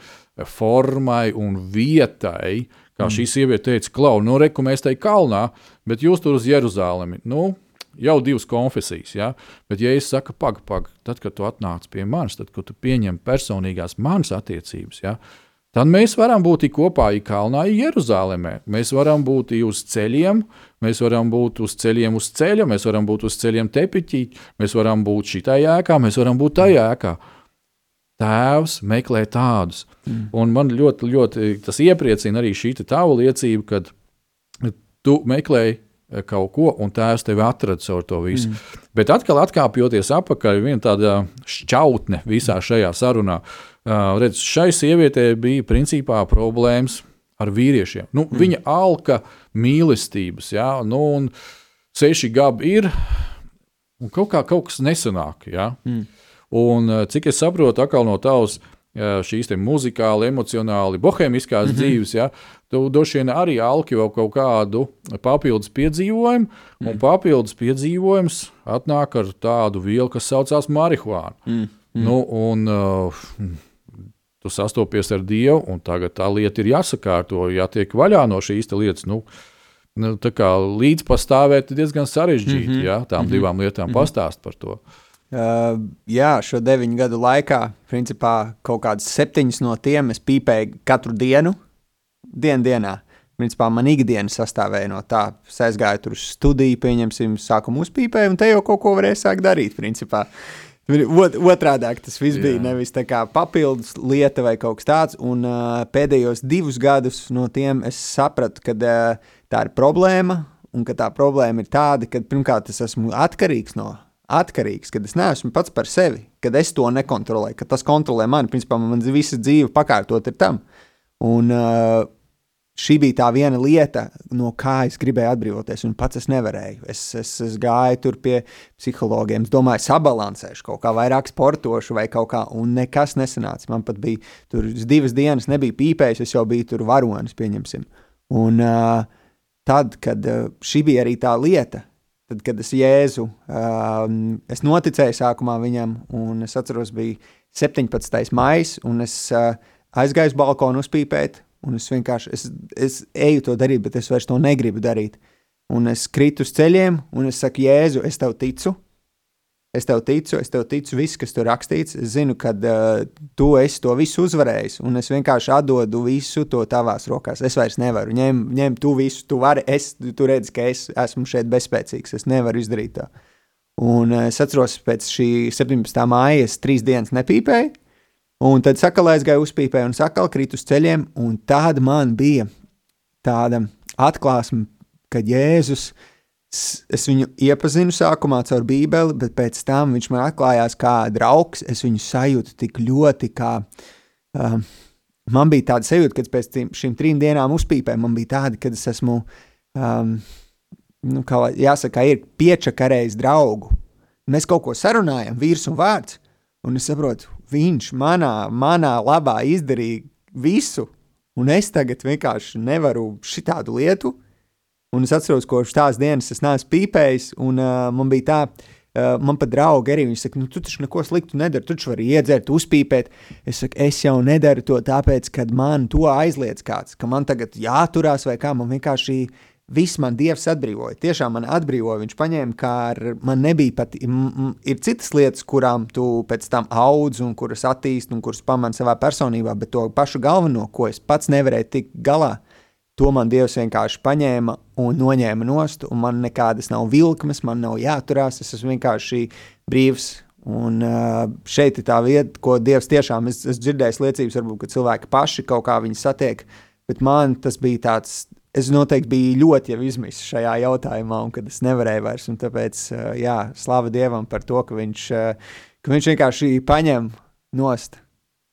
[SPEAKER 3] formai un vietai, kā mm. šī sieviete teica, Klau, nu, reku mēs te kalnā, bet jūs tur uz Jeruzalemi. Nu, jau divas konfesijas, ja? bet, ja es saku, pagaidi, pagaidi, tad, kad tu atnāc pie manis, tad, kad tu pieņem personīgās manas attiecības, ja? Tad mēs varam būt kopā Kalnā, Jeruzalemē. Mēs varam būt uz ceļiem, mēs varam būt uz ceļiem uz ceļa, mēs varam būt uz ceļiem tepiķī, mēs varam būt šitā jēkā, mēs varam būt tajā jēkā. Tēvs meklē tādus. Mm. Un man ļoti, ļoti tas iepriecina arī šī tava liecība, kad tu meklēji kaut ko, un tēvs tevi atrada caur to visu. Mm. Bet atkal, atkāpjoties atpakaļ, viena tāda šķautne visā šajā sarunā. Uh, Uh, redz, šai sievietei bija principā problēmas ar vīriešiem. Nu, mm. Viņa alka mīlestības, ja, nu, un seši gabi ir, un kaut kā kaut kas nesanāk. Ja. Mm. Un, cik es saprotu, atkal no tavas šīs muzikāli, emocionāli, bohēmiskās mm -hmm. dzīves, ja, tu droši vien arī alki vēl kaut kādu papildus piedzīvojumu, mm. un papildus piedzīvojums atnāk ar tādu vielu, kas saucās marihuāna. Mm. Mm. Nu, un, uh, tu sastopies ar Dievu, un tagad tā lieta ir jāsakārto, jātiek vaļā no šīs lietas. Nu, nu, tā kā līdzpastāvēt ir diezgan sarežģīti. Mm -hmm. ja, tām mm -hmm. divām lietām mm -hmm. pastāst par to.
[SPEAKER 4] Uh, jā, šo deviņu gadu laikā, principā, kaut kādas septiņas no tiem es pīpēju katru dienu, dienu dienā. Principā man ikdiena sastāvēja no tā, es aizgāju tur uz studiju, pieņemsim, sākumu uzpīpēju, un te jau kaut ko varēja sākt darīt. Principā. Ot, otrādi tas viss Jā. bija nevis tā kā papildus lieta vai kaut kas tāds. Un uh, pēdējos divus gadus no tiem es sapratu, ka uh, tā ir problēma. Un ka tā problēma ir tāda, ka pirmkārt es esmu atkarīgs no. Atkarīgs, kad es neesmu pats par sevi, kad es to nekontrolēju, ka tas kontrolē mani. Principā man visa dzīve pakārtot ir tam. Un, uh, šī bija tā viena lieta, no kā es gribēju atbrīvoties, un pats es nevarēju. Es, es, es gāju tur pie psihologiem, es domāju, sabalansēšu kaut kā vairāk sportošu vai kaut kā, un nekas nesanāca. Man pat bija tur divas dienas, nebija pīpējis, es jau biju tur varonis, pieņemsim. Un uh, tad, kad uh, šī bija arī tā lieta, tad, kad es jēzu, uh, es noticēju sākumā viņam, un es atceros, bija 17. maijs, un es uh, aizgāju uz balkonu uzpīpēt, Un es vienkārši es, es eju to darīt, bet es vairs to negribu darīt. Un es kritu uz ceļiem, un es saku, Jēzu, es tev ticu. Es tev ticu, es tev ticu, viss, kas tur rakstīts. Es zinu, ka uh, tu esi to visu uzvarējis, un es vienkārši atdodu visu to tavās rokās. Es vairs nevaru. Ņem, ņem tu visu, tu vari. Es, tu redzi, ka es esmu šeit bezspēcīgs. Es nevaru izdarīt to. Un uh, es atceros, pēc šī 17. māja es trīs dienas nepīpēju. Un tad sakal aizgāju uzpīpē un sakal krīt uz ceļiem, un tāda man bija tāda atklāsme, ka Jēzus, es viņu iepazinu sākumā caur bībeli, bet pēc tam viņš man atklājās kā draugs, es viņu sajūtu tik ļoti, kā, uh, man bija tāda sajūta, kad pēc tīm, šīm trim dienām uzpīpē, man bija tāda, kad es esmu, um, nu, kā jāsaka, ir piečakarējis draugu. Mēs kaut ko sarunājam, vīrs un vārds, un es saprotu, viņš manā, manā labā izdarīja visu, un es tagad vienkārši nevaru šitādu lietu. Un es atceros, ko tās dienas es neesmu pīpējis, un uh, man bija tā, uh, man pat draugi arī, viņi saka, nu, tu taču neko sliktu nedari, tu taču vari iedzert, uzpīpēt. Es saku, es jau nedaru to tāpēc, ka man to aizliedz kāds, ka man tagad jāturās vai kā, man vienkārši Viss man Dievs atbrīvoja. Tiešām man atbrīvoja. Viņš paņēma, kā ar man nebija pat. Ir citas lietas, kurām tu pēc tam audz un kuras attīsti un kuras pamani savā personībā, bet to pašu galveno, ko es pats nevarēju tikt galā, to man Dievs vienkārši paņēma un noņēma nost. Un man nekādas nav vilkmes, man nav jāturās. Es esmu vienkārši brīvs. Un šeit ir tā vieta, ko Dievs tiešām es, es dzirdēju liecības, varbūt, cilvēki paši kaut kā viņu satiek. Bet man tas bija tāds es noteikti biju ļoti izmisis šajā jautājumā, un kad es nevarēju vairs. Tāpēc, jā, slava Dievam par to, ka viņš, ka viņš vienkārši paņem nost.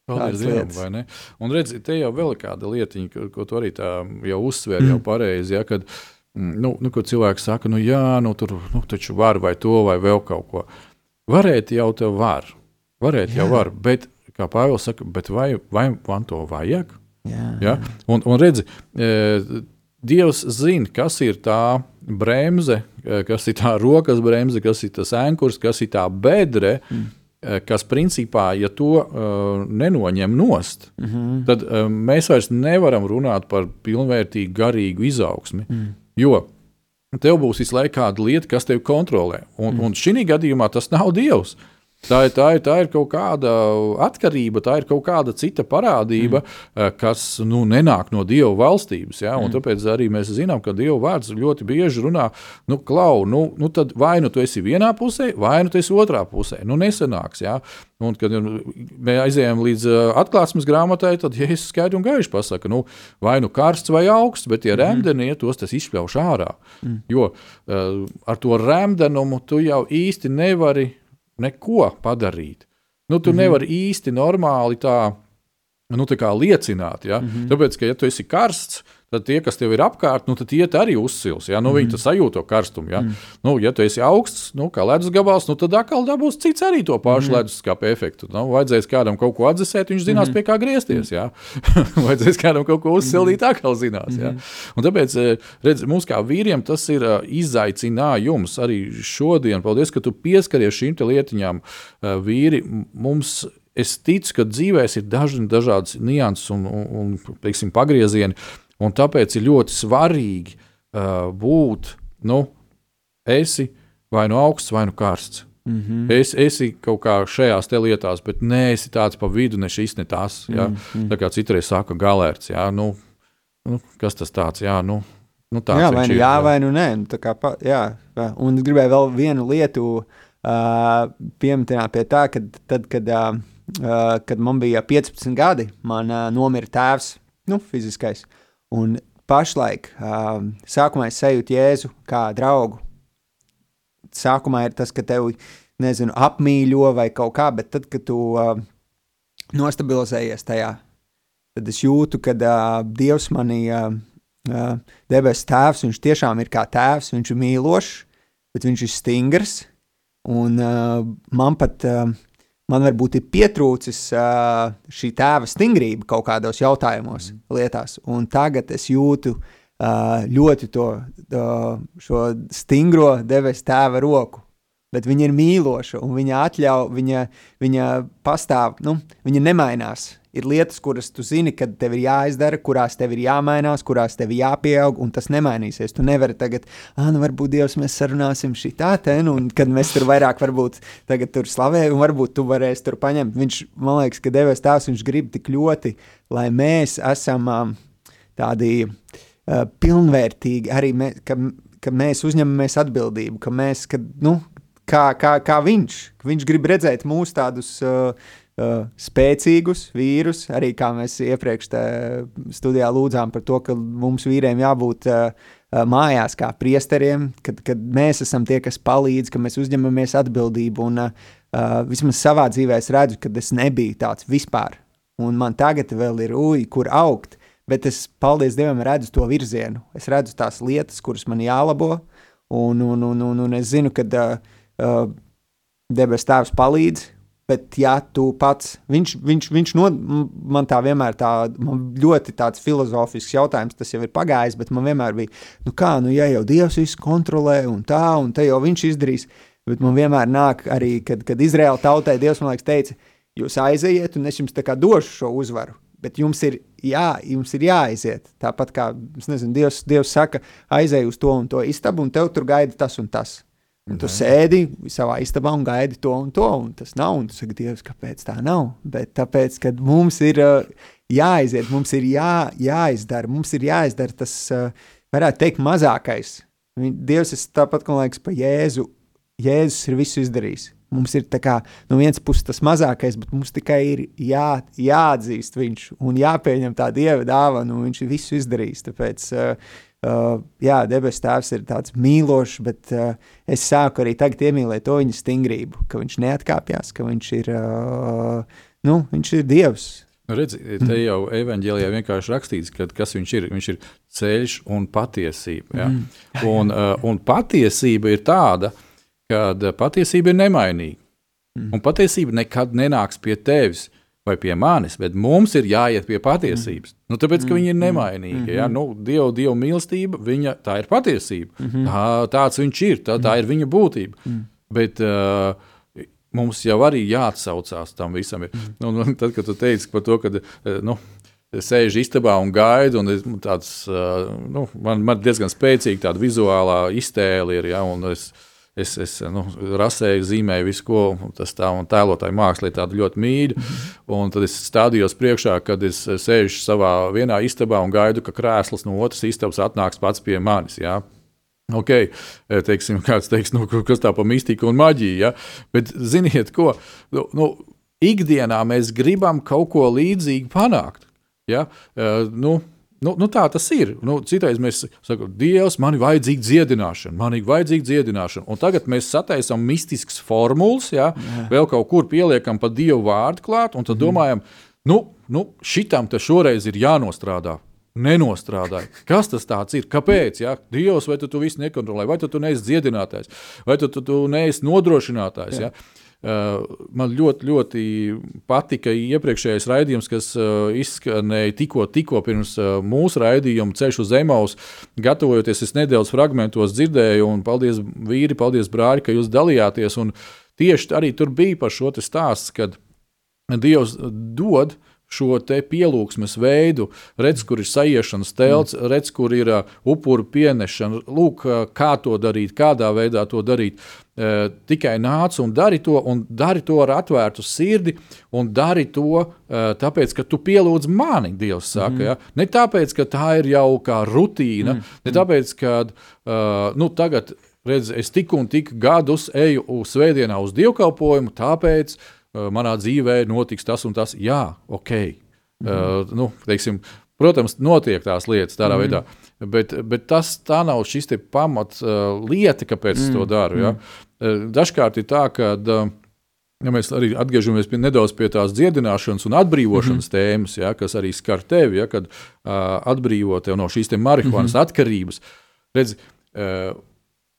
[SPEAKER 3] Paldies Dievam, vai ne? Un redzi, te jau vēl kāda lietiņa, ko, ko tu arī tā jau uzsver, mm. jau pareizi, ja, kad, mm, nu, nu, kad cilvēks saka, nu jā, nu tur, nu taču var vai to, vai vēl kaut ko. Varēt jau te var, varēt jā. jau var, bet, kā Pāvils saka, bet vai, vai man to vajag? Jā. Ja? Un, un redzi, e, Dievs zina, kas ir tā bremze, eh, kas ir tā rokas bremze, kas ir tas ankurs, kas ir tā bedre. Mm. Kas principā, ja to uh, nenoņem nost, mm -hmm. tad uh, mēs vairs nevaram runāt par pilnvērtīgu garīgu izaugsmi. Mm. Jo tev būs visu laiku kāda lieta, kas tevi kontrolē. Un, mm. un šī gadījumā tas nav Dievs. Uh, Tā ir, tā, ir, tā ir kaut kāda atkarība, tā ir kaut kāda cita parādība, mm. kas nu, nenāk no Dieva valstības. Ja? Mm. Tāpēc arī mēs zinām, ka Dieva vārds ļoti bieži runā, nu, klau, nu, nu tad vai nu tu esi vienā pusē, vai nu tu esi otrā pusē. Nu, nesanāks. Ja? Un, kad mēs aizējām līdz atklāsmes grāmatai, tad Jēzus skaidri un gaiši pasaka, nu, vai nu karsts vai augsts, bet tie mm. rēmdenie tos tas izspļauš ārā. Mm. Jo uh, ar to rēmdenumu tu jau īsti nevari neko padarīt. Nu, tu mm -hmm. nevari īsti normāli tā, nu, tā liecināt. Ja? Mm -hmm. Tāpēc, ka ja tu esi karsts, tad tie, kas tev ir apkārt, nu, tie arī uzsils. Ja? Nu, mm. Viņi sajūt to karstumu. Ja? Mm. Nu, ja tu esi augsts, nu, kā ledus gabals, nu, tad atkal dabūs cits arī to pašu mm. leduskapa efektu. Nu, vajadzēs kādam kaut ko atdzesēt, viņš zinās, mm. pie kā griezties. Ja? vajadzēs kādam kaut ko uzsildīt, mm. atkal zinās. Mm. Ja? Un tāpēc eh, redz, mums kā vīriem tas ir eh, izaicinājums arī šodien. Paldies, ka tu pieskaries šīm lietiņām, eh, vīri. Mums es ticu, ka dzīvēs ir daži dažādas nianses un, un, un teiksim, pagriezieni. Un tāpēc ir ļoti svarīgi uh, būt, nu, esi vai nu augsts, vai nu karsts. Mm -hmm. Es esi kaut kā šajās lietās, bet nē, esi tāds pa vidu, ne šis, ne tas. Ja? Mm -hmm. Tā kā citreiz saka, galērts. Ja? Nu, nu, kas tas tāds? Jā, nu, nu tāds
[SPEAKER 4] jā vai nu
[SPEAKER 3] ir,
[SPEAKER 4] jā, vai nu nē. Nu, kā, pa, jā. Un es gribēju vēl vienu lietu uh, pieminēt pie tā, ka tad, kad, uh, uh, kad man bija 15 gadi, man uh, nomira tēvs, nu, fiziskais. Un pašlaik uh, sākumā es sajūtu Jēzu kā draugu. Sākumā ir tas, ka tev, nezinu, apmīļo vai kaut kā, bet tad, kad tu uh, nostabilizējies tajā, tad es jūtu, ka uh, Dievs manī uh, uh, debes tēvs, viņš tiešām ir kā tēvs, viņš ir mīlošs, bet viņš ir stingrs, un uh, man pat, uh, man varbūt ir pietrūcis uh, šī tēva stingrība kaut kādos jautājumos, mm. lietās, un tagad es jūtu, uh, ļoti to, to šo stingro debesu tēva roku. Bet viņa ir mīloša, un viņa atļauj, viņa, viņa pastāv, nu, viņa nemainās. Ir lietas, kuras tu zini, kad tev ir jāizdara, kurās tev ir jāmainās, kurās tev ir jāpieaug, un tas nemainīsies. Tu nevari tagad, ah, nu, varbūt Dievs, mēs sarunāsim šī tā, ten, un kad mēs tur vairāk, varbūt tagad tur slavējam, un varbūt tu varēsi tur paņemt. Viņš, man liekas, ka devēs tās, viņš grib tik ļoti, lai mēs esam um, tādi. Uh, pilnvērtīgi arī mē, ka, ka mēs uzņemamies atbildību, ka mēs, ka, nu, kā, kā, kā viņš, viņš grib redzēt mūs tādus uh, spēcīgus vīrus, arī kā mēs iepriekš studijā lūdzām par to, ka mums vīriem jābūt mājās kā priesteriem, kad, kad mēs esam tie, kas palīdz, ka mēs uzņemamies atbildību. Un, uh, vismaz savā dzīvē es redzu, ka es nebiju tāds vispār. Un man tagad vēl ir uji, kur augt bet es, paldies Dievam, redzu to virzienu. Es redzu tās lietas, kuras man jālabo, un, un, un, un, un es zinu, ka uh, uh, debes tēvs palīdz. Bet, ja tu pats, viņš, viņš, viņš no, man tā vienmēr tā, man ļoti tāds filozofisks jautājums, tas jau ir pagājis, bet man vienmēr bija, nu kā, nu ja jau Dievs visu kontrolē un tā, un te jau viņš izdarīs, bet man vienmēr nāk arī, kad, kad Izraēla tautai Dievs, man liekas, teica, jūs aizejiet un es jums tā kā došu šo uzvaru bet jums ir, jā, jums ir jāaiziet. Tāpat kā nezinu, Dievs, Dievs saka, aizej uz to un to istabu, un tev tur gaida tas un tas. Un tu sēdi savā istabā un gaidi to un to, un tas nav. Un tu saki, Dievs, kāpēc tā nav? Bet tāpēc, ka mums ir uh, jāaiziet, mums ir jā, jāizdara, mums ir jāizdara tas, uh, varētu teikt, mazākais. Dievs ir tāpat, kā liekas, pa Jēzu. Jēzus ir visu izdarījis. Mums ir kā, no vienas puses tas mazākais, bet mums tikai ir jā, jāatzīst viņš un jāpieņem tā dieva dāvana, un viņš ir visu izdarījis. Tāpēc, uh, uh, jā, debesu tēvs ir tāds mīlošs, bet uh, es sāku arī tagad iemīlēt to viņa stingrību, ka viņš neatkāpjas, ka viņš ir, uh, nu, viņš ir dievs.
[SPEAKER 3] Nu, redzi, te jau evanģēlijā vienkārši rakstīts, ka kas viņš ir. Viņš ir ceļš un patiesība. Ja? Mm. Un, uh, un patiesība ir tāda, ka kad patiesība ir nemainīga. Mm. Un patiesība nekad nenāks pie tevis vai pie manis, bet mums ir jāiet pie patiesības. Mm. Nu, tāpēc, ka viņa ir mm. nemainīga. Mm. Ja? Nu, Dieva, Dieva mīlestība, viņa, tā ir patiesība. Mm -hmm. tā, tāds viņš ir, tā, tā ir viņa būtība. Mm. Bet, uh, Mums jau arī jāatsaucās tam visam. Ir. Mm. Un, un tad, kad tu teici par to, ka nu, sēž istabā un gaida, un tāds, nu, man, man diezgan spēcīga tāda vizuālā iztēle ir. Ja, es, es, es nu, rasēju, zīmēju visu, ko tas tā un tēlotāju mākslā ļoti -hmm. Un tad es stādījos priekšā, kad es sēžu savā vienā istabā un gaidu, ka krēsls no otras istabas atnāks pats pie manis. Jā. Ok, teiksim, kāds teiks, nu, kas tā pa mistiku un maģiju. Ja? Bet ziniet, ko? Nu, nu, ikdienā mēs gribam kaut ko līdzīgu panākt. Ja? Uh, nu, Nu, nu tā tas ir. Nu, citreiz mēs sakām, Dievs, man ir vajadzīga dziedināšana, man ir vajadzīga dziedināšana. Un tagad mēs sataisām mistiskas formulas, ja, Jā. vēl kaut kur pieliekam pa Dievu vārdu klāt, un tad mm. domājam, nu, nu šitam te šoreiz ir jānostrādā. Nenostrādāja. Kas tas ir? Kāpēc? Ja? Dievs, vai tu, tu visu nekontrolē, vai tu, tu neesi dziedinātājs, vai tu, tu, tu neesi nodrošinātājs? Jā. Ja? Uh, man ļoti, ļoti patika iepriekšējais raidījums, kas uh, izskanēja tikko, tikko pirms uh, mūsu raidījuma ceļš uz Zemaus. Gatavojoties, es nedaudz fragmentos dzirdēju, un paldies, vīri, paldies, brāļi, ka jūs dalījāties. Un tieši arī tur bija par šo stāstu, kad Dievs dod šo te pielūgsmes veidu, redz, kur ir sajiešanas telts, mm. redz, kur ir uh, upuru pienešana, lūk, uh, kā to darīt, kādā veidā to darīt. Uh, tikai nāc un dari to, un dari to ar atvērtu sirdi, un dari to uh, tāpēc, ka tu pielūdz mani, Dievs saka. Mm. Ja? Ne tāpēc, ka tā ir jau kā rutīna, mm. ne tāpēc, ka uh, nu, tagad, redz, es tik un tik gadus eju uz svētdienā uz dievkalpojumu, tāpēc uh, manā dzīvē notiks tas un tas. Jā, ok. Mm. Uh, nu, teiksim, protams, notiek tās lietas tādā mm. veidā, bet, bet tas nav šis pamats uh, lieta, kāpēc mm. es to mm. daru. Ja? Mm. Dažkārt ir tā, ka. Uh, Ja mēs arī atgriežamies pie, nedaudz pie tās dziedināšanas un atbrīvošanas mm -hmm. tēmas, ja, kas arī skar tevi, ja, kad uh, atbrīvo tevi no šīs marihuānas mm -hmm. atkarības. Redz, uh,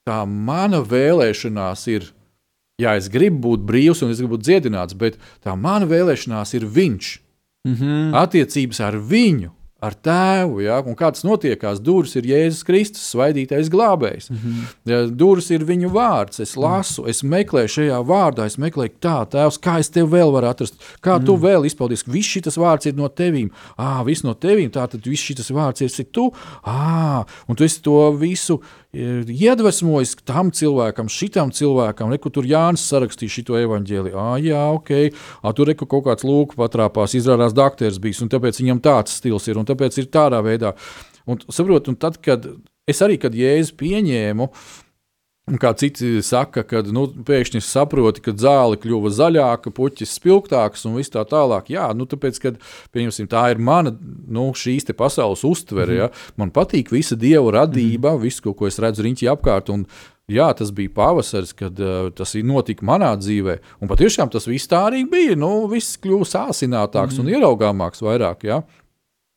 [SPEAKER 3] tā mana vēlēšanās ir jā, es gribu būt brīvs un es gribu būt dziedināts, bet tā mana vēlēšanās ir viņš. Mm -hmm. Attiecības ar viņu ar tēvu. Ja? Un kā tas notiekās? Durvis ir Jēzus Kristus, svaidītais glābējs. Mm -hmm. ja, Durvis ir viņa vārds. Es lasu, es meklēju šajā vārdā, es meklēju, tā, tēvs, kā es tevi vēl varu atrast, kā mm. tu vēl izpaudies. Viss šis vārds ir no tevīm. Ah, viss no tevīm, tā tad viss šis vārds ir tu. Ah, un tu esi to visu iedvesmojis tam cilvēkam, šitam cilvēkam, reku tur Jānis sarakstīja šo evaņģēliju. Ah, jā, ok, ah, tur reku kaut kāds lūk patrāpās, izrādās dakteris bijis, un tāpēc viņam tāds stils ir, un tāpēc ir tādā veidā. Un, saprot, un tad, kad es arī, kad Jēzu pieņēmu, uh, Un kā citi saka, kad nu, pēkšņi saproti, ka zāle kļuva zaļāka, puķis spilgtāks un viss tā tālāk. Jā, nu, tāpēc, kad, tā ir mana nu, šīs pasaules uztvere. Mm ja. Man patīk visa dieva radība, mm viss, ko, ko es redzu riņķī apkārt. Un, Jā, tas bija pavasaris, kad uh, tas notika manā dzīvē. Un patiešām tas viss tā arī bija. Nu, viss kļuva sāsinātāks mm. un ieraugāmāks vairāk. Ja?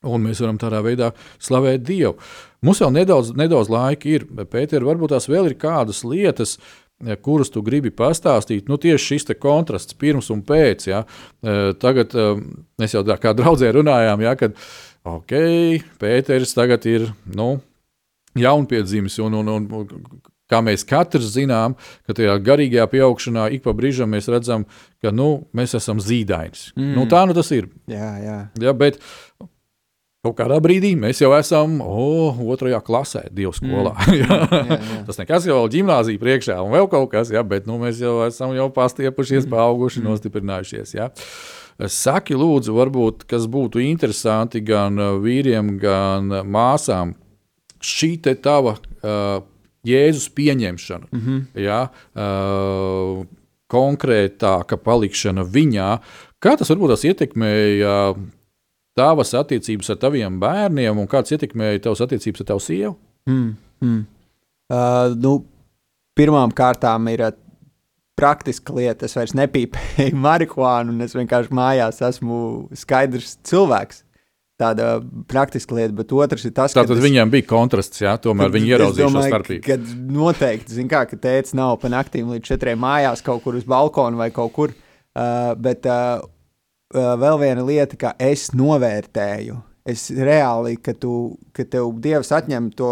[SPEAKER 3] Un mēs varam tādā veidā slavēt Dievu. Mums vēl nedaudz, nedaudz laika ir, bet Pēter, varbūt tās vēl ir kādas lietas, kuras tu gribi pastāstīt. Nu, tieši šis kontrasts pirms un pēc. Ja. Eh, tagad eh, mēs jau kā draudzē runājām, ja, kad ok, Pēters tagad ir nu, jaunpiedzimis. Un, un, un, kā mēs katrs zinām, ka tajā garīgajā pieaugšanā ik pa brīžam mēs redzam, ka nu, mēs esam zīdainis. Nu, mm. Nu, tā nu tas ir.
[SPEAKER 4] Jā, jā.
[SPEAKER 3] Ja, bet Kaut kādā brīdī mēs jau esam oh, otrajā klasē, divu skolā. Mm. jā, jā, jā. Tas nekas jau gimnāzija priekšā un vēl kaut kas, jā, bet nu, mēs jau esam jau pastiepušies, paauguši, mm. nostiprinājušies. Jā. Saki, lūdzu, varbūt, kas būtu interesanti gan vīriem, gan māsām, šī te tava uh, Jēzus pieņemšana, mm -hmm. jā, uh, konkrētāka palikšana viņā, kā tas varbūt tas ietekmēja tavas attiecības ar taviem bērniem un kāds ietekmēja tavas attiecības ar tavu sievu?
[SPEAKER 4] Mm, mm. Uh, nu, pirmām kārtām ir uh, praktiska lieta. Es vairs nepīpēju marihuānu, un es vienkārši mājās esmu skaidrs cilvēks. Tāda praktiska lieta, bet otrs ir tas,
[SPEAKER 3] ka. Tātad es, viņiem bija kontrasts, jā, tomēr viņi ieraudzīja šo starpību.
[SPEAKER 4] Kad noteikti, zin kā, ka tēvs nav pa naktīm līdz četriem mājās kaut kur uz balkona vai kaut kur, uh, bet uh, vēl viena lieta, ka es novērtēju. Es reāli, ka, tu, ka tev Dievs atņem to,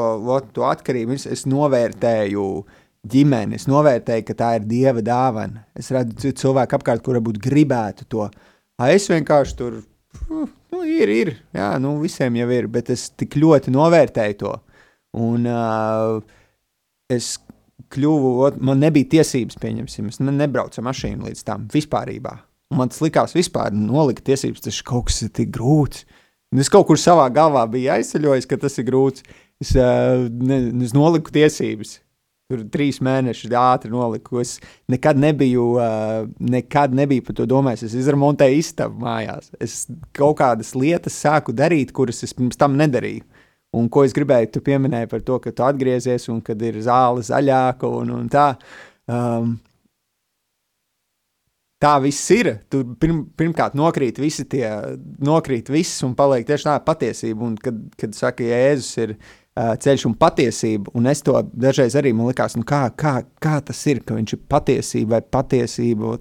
[SPEAKER 4] to atkarību, es, es novērtēju ģimeni, es novērtēju, ka tā ir Dieva dāvana. Es redzu cilvēku apkārt, kura būtu gribētu to. Es vienkārši tur, nu, ir, ir, jā, nu, visiem jau ir, bet es tik ļoti novērtēju to. Un uh, es kļuvu, man nebija tiesības, pieņemsim, es nebraucu mašīnu līdz tam vispārībā. Un man tas likās vispār nolikt tiesības, tas kaut kas ir tik grūts. Un es kaut kur savā galvā biju aizceļojis, ka tas ir grūts. Es, uh, ne, es noliku tiesības. Tur trīs mēnešus ātri noliku. Es nekad nebiju, uh, nekad nebiju par to domājis. Es izremontēju istabu mājās. Es kaut kādas lietas sāku darīt, kuras es pirms tam nedarīju. Un ko es gribēju, tu pieminēji par to, ka tu atgriezies un kad ir zāle zaļāka un, un tā. Um, tā viss ir. Tur pirm, pirmkārt nokrīt visi tie, nokrīt viss un paliek tieši tā patiesība. Un kad, kad saka, Jēzus ir uh, ceļš un patiesība, un es to dažreiz arī man likās, nu kā, kā, kā tas ir, ka viņš ir patiesība vai patiesība,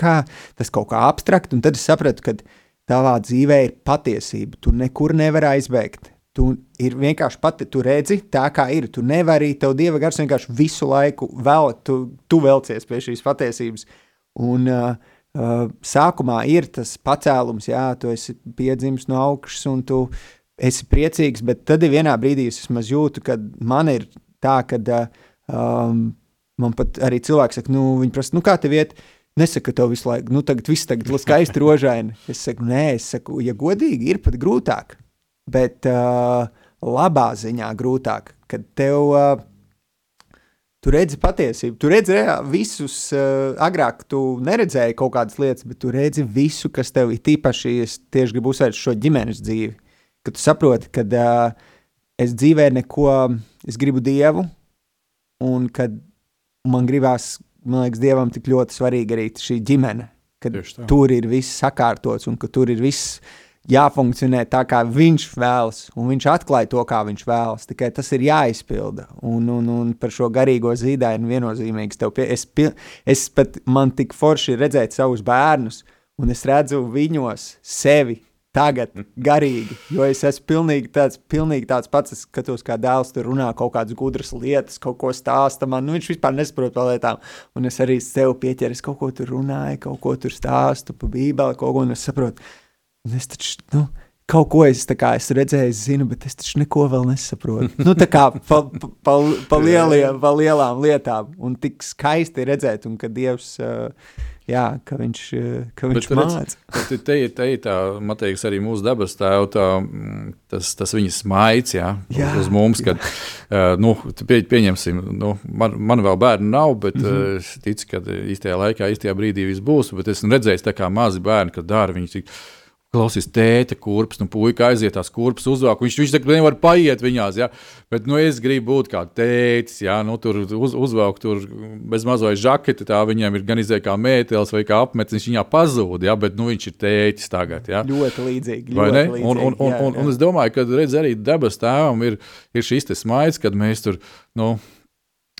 [SPEAKER 4] kā tas kaut kā abstrakt, un tad es sapratu, ka tavā dzīvē ir patiesība, tu nekur nevar aizbēgt. Tu ir vienkārši pati, tu redzi tā, kā ir. Tu nevari, tev dieva gars vienkārši visu laiku vēl, tu, tu velcies pie šīs patiesības. Uh, Un uh, uh, sākumā ir tas pacēlums, jā, tu esi piedzimis no augšas un tu esi priecīgs, bet tad vienā brīdī es jūtu, ka man ir tā, ka uh, um, man pat arī cilvēks saka, nu, viņi prasa, nu, kā tev iet? Nesaka to visu laiku, nu, tagad viss tagad skaisti rožaini. Es saku, nē, es saku, ja godīgi, ir pat grūtāk, bet uh, labā ziņā grūtāk, kad tev uh, Tu redzi patiesību, tu redzi reāli visus. Uh, agrāk tu neredzēji kaut kādas lietas, bet tu redzi visu, kas tev ir tīpaši. Es tieši gribu uzsvērt šo ģimenes dzīvi. Kad tu saproti, ka uh, es dzīvē neko, es gribu dievu, un kad man gribās, man liekas, dievam tik ļoti svarīga arī šī ģimene. Kad tur ir viss sakārtots un ka tur ir viss jāfunkcionē tā, kā viņš vēlas, un viņš atklāja to, kā viņš vēlas. Tikai tas ir jāizpilda. Un, un, un par šo garīgo zīdaini viennozīmīgi tev pie, es, pil, es pat man tik forši redzēt savus bērnus, un es redzu viņos sevi. Tagad garīgi, jo es esmu pilnīgi tāds, pilnīgi tāds pats. Es skatos, kā dēls tur runā kaut kādas gudras lietas, kaut ko stāsta man. Nu, viņš vispār nesaprot par lietām. Un es arī sev pieķeru, es kaut ko tur runāju, kaut ko tur stāstu pa bībeli, kaut ko, un es saprotu, Un es taču, nu, kaut ko es kā, esmu redzējis, zinu, bet es taču neko vēl nesaprotu. Nu, tā kā pa, pa, pa, pa, lieliem, pa lielām lietām. Un tik skaisti redzēt, un ka Dievs. Uh, jā, ka viņš, ka viņš mācīja.
[SPEAKER 3] Te, te, te ir tā, man liekas, arī mūsu dabas tēva, tā, tas, tas viņa smaids jā, jā, uz mums, kad uh, nu, pie, pieņemsim, nu, man, man vēl bērnu nav, bet mm -hmm. es ticu, ka īstajā laikā, īstajā brīdī viss būs. Bet esmu redzējis, kā mazi bērni, kad dara viņi. Tik, Klausies, tēta kurpes, nu, puika aiziet tās kurpes uzvāk. Viņš, viņš saka, nevar paiet viņās, ja? bet, nu, es gribu būt kā tētis, ja? nu, tur uz, uzvāk tur bez mazais žaketi, tā viņam ir gan izēja kā mētelis vai kā apmetis, viņš viņā pazūd, ja? bet, nu, viņš ir tētis tagad, ja?
[SPEAKER 4] Ļoti līdzīgi.
[SPEAKER 3] Vai ne? Līdzīgi, un, un, un, jā, un, un es domāju, ka, redz, arī debes tēvam ir, ir šis smaids, kad mēs tur, nu,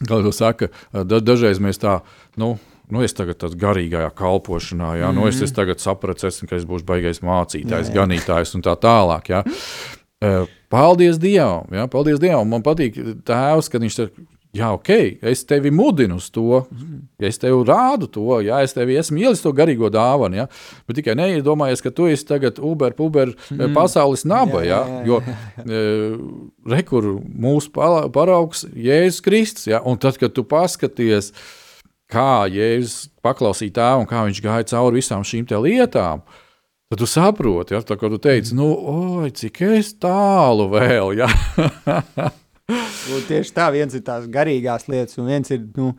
[SPEAKER 3] kā to saka, da, dažreiz mēs tā, nu, nu, es tagad tādā garīgajā kalpošanā, jā, mm -hmm. nu, es, es tagad sapratu, esmu, ka es būšu baigais mācītājs, jā, jā. ganītājs un tā tālāk. Jā. Uh, paldies Dievam! Jā, paldies Dievam! Man patīk tēvs, kad viņš saka, jā, ok, es tevi mudinu uz to, ja es tev rādu to, ja es tevi esmu ielis to garīgo dāvanu, ja, bet tikai neiedomājies, ka tu esi tagad Uber, Uber mm. pasaules naba, jā, jā, jā. jo uh, rekur mūsu paraugs Jēzus Kristus, ja, un tad, kad tu paskaties, uh, kā Jēzus paklausīja tēvu un kā viņš gāja cauri visām šīm lietām. Tad tu saproti, ja, tā, ko tu teici, nu, oi, cik es tālu vēl. Ja?
[SPEAKER 4] nu, tieši tā, viens ir tās garīgās lietas, un viens ir. Nu,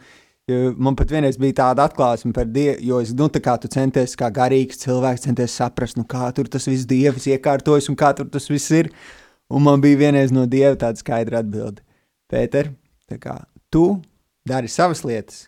[SPEAKER 4] Man pat vienreiz bija tāda atklāsme par Dievu, jo es, nu, kā tu centies, kā garīgs cilvēks, centies saprast, nu, kā tur tas viss Dievs iekārtojas un kā tur tas viss ir. Un man bija vienreiz no Dieva tāda skaidra atbilde. Pēter, tā kā tu dari savas lietas,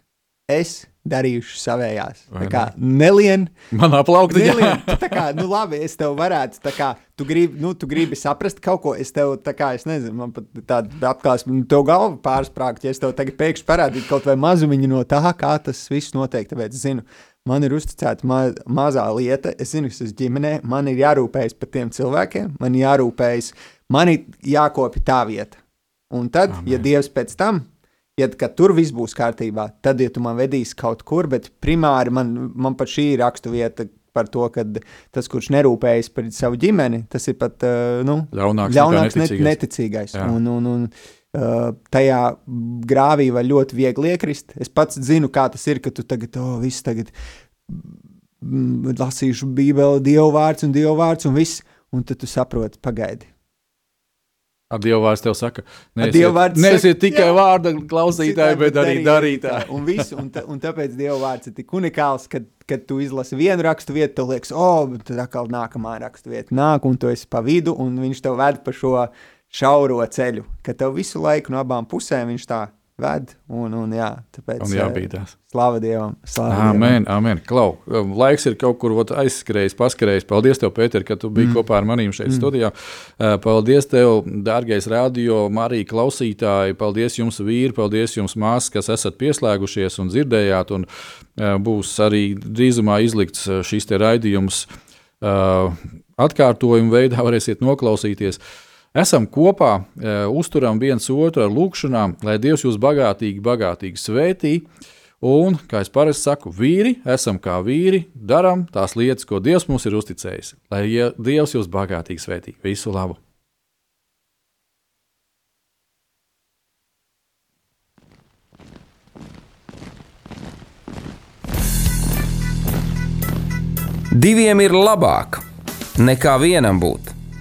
[SPEAKER 4] es darījuši savējās. Vai tā kā ne? nelien.
[SPEAKER 3] Man aplaukta,
[SPEAKER 4] nelien. Tā kā, nu labi, es tev varētu, tā kā, tu gribi, nu, tu gribi saprast kaut ko, es tev, tā kā, es nezinu, man pat tāda apklāsme, nu, tev galva pārsprāgt, ja es tev tagad pēkšņi parādītu kaut vai mazumiņu no tā, kā tas viss notiek, tāpēc zinu. Man ir uzticēta ma mazā lieta, es zinu, kas ir ģimenē, man ir jārūpējas par tiem cilvēkiem, man ir jārūpējas, man ir jākopja tā vieta. Un tad, Amen. ja Dievs pēc tam ja tur viss būs kārtībā, tad, ja tu man vedīsi kaut kur, bet primāri man, man pat šī ir raksturvieta par to, ka tas, kurš nerūpējas par savu ģimeni, tas ir pat uh, nu,
[SPEAKER 3] ļaunāks,
[SPEAKER 4] ļaunāks neticīgais. neticīgais. Un, un, un, uh, tajā grāvī var ļoti viegli iekrist. Es pats zinu, kā tas ir, ka tu tagad, oh, viss tagad mm, lasīšu Bībeli, Dieva vārds un Dieva vārds un viss, un tad tu saproti, pagaidi.
[SPEAKER 3] Ar Dievu vārdu tev saka, neesiet, neesiet tikai jā, vārda klausītāji, bet arī darītāji.
[SPEAKER 4] un, visu, un, ta, un tāpēc Dieva vārds ir tik unikāls, ka, kad tu izlasi vienu rakstu vietu, tev liekas, o, oh, tad atkal nākamā rakstu vieta nāk, un tu esi pa vidu, un viņš tev ved pa šo šauro ceļu, ka tev visu laiku no abām pusēm viņš tā ved. Un, un, jā, tāpēc,
[SPEAKER 3] un jābīdās.
[SPEAKER 4] Slāva Dievam.
[SPEAKER 3] Slāva amen, Dievam. amen. Klau, um, laiks ir kaut kur aizskrējis, paskrējis. Paldies, tev, Pēter, ka tu biji mm. kopā ar maniem šeit mm. studijā. Uh, paldies, tev, dārgais radio, Marija klausītāji. Paldies jums, vīri, paldies jums, māsas, kas esat pieslēgušies un dzirdējāt. Un, uh, būs arī drīzumā izlikts uh, te raidījums atkārtojumu veidā, varēsiet noklausīties. Esam kopā, e, uzturam viens otru ar lūgšanām, lai Dievs jūs bagātīgi, bagātīgi svētī. Un, kā es parasti saku, vīri, esam kā vīri, darām tās lietas, ko Dievs mums ir uzticējis. Lai Dievs jūs bagātīgi svētī. Visu labu!
[SPEAKER 2] Diviem ir labāk nekā vienam būt,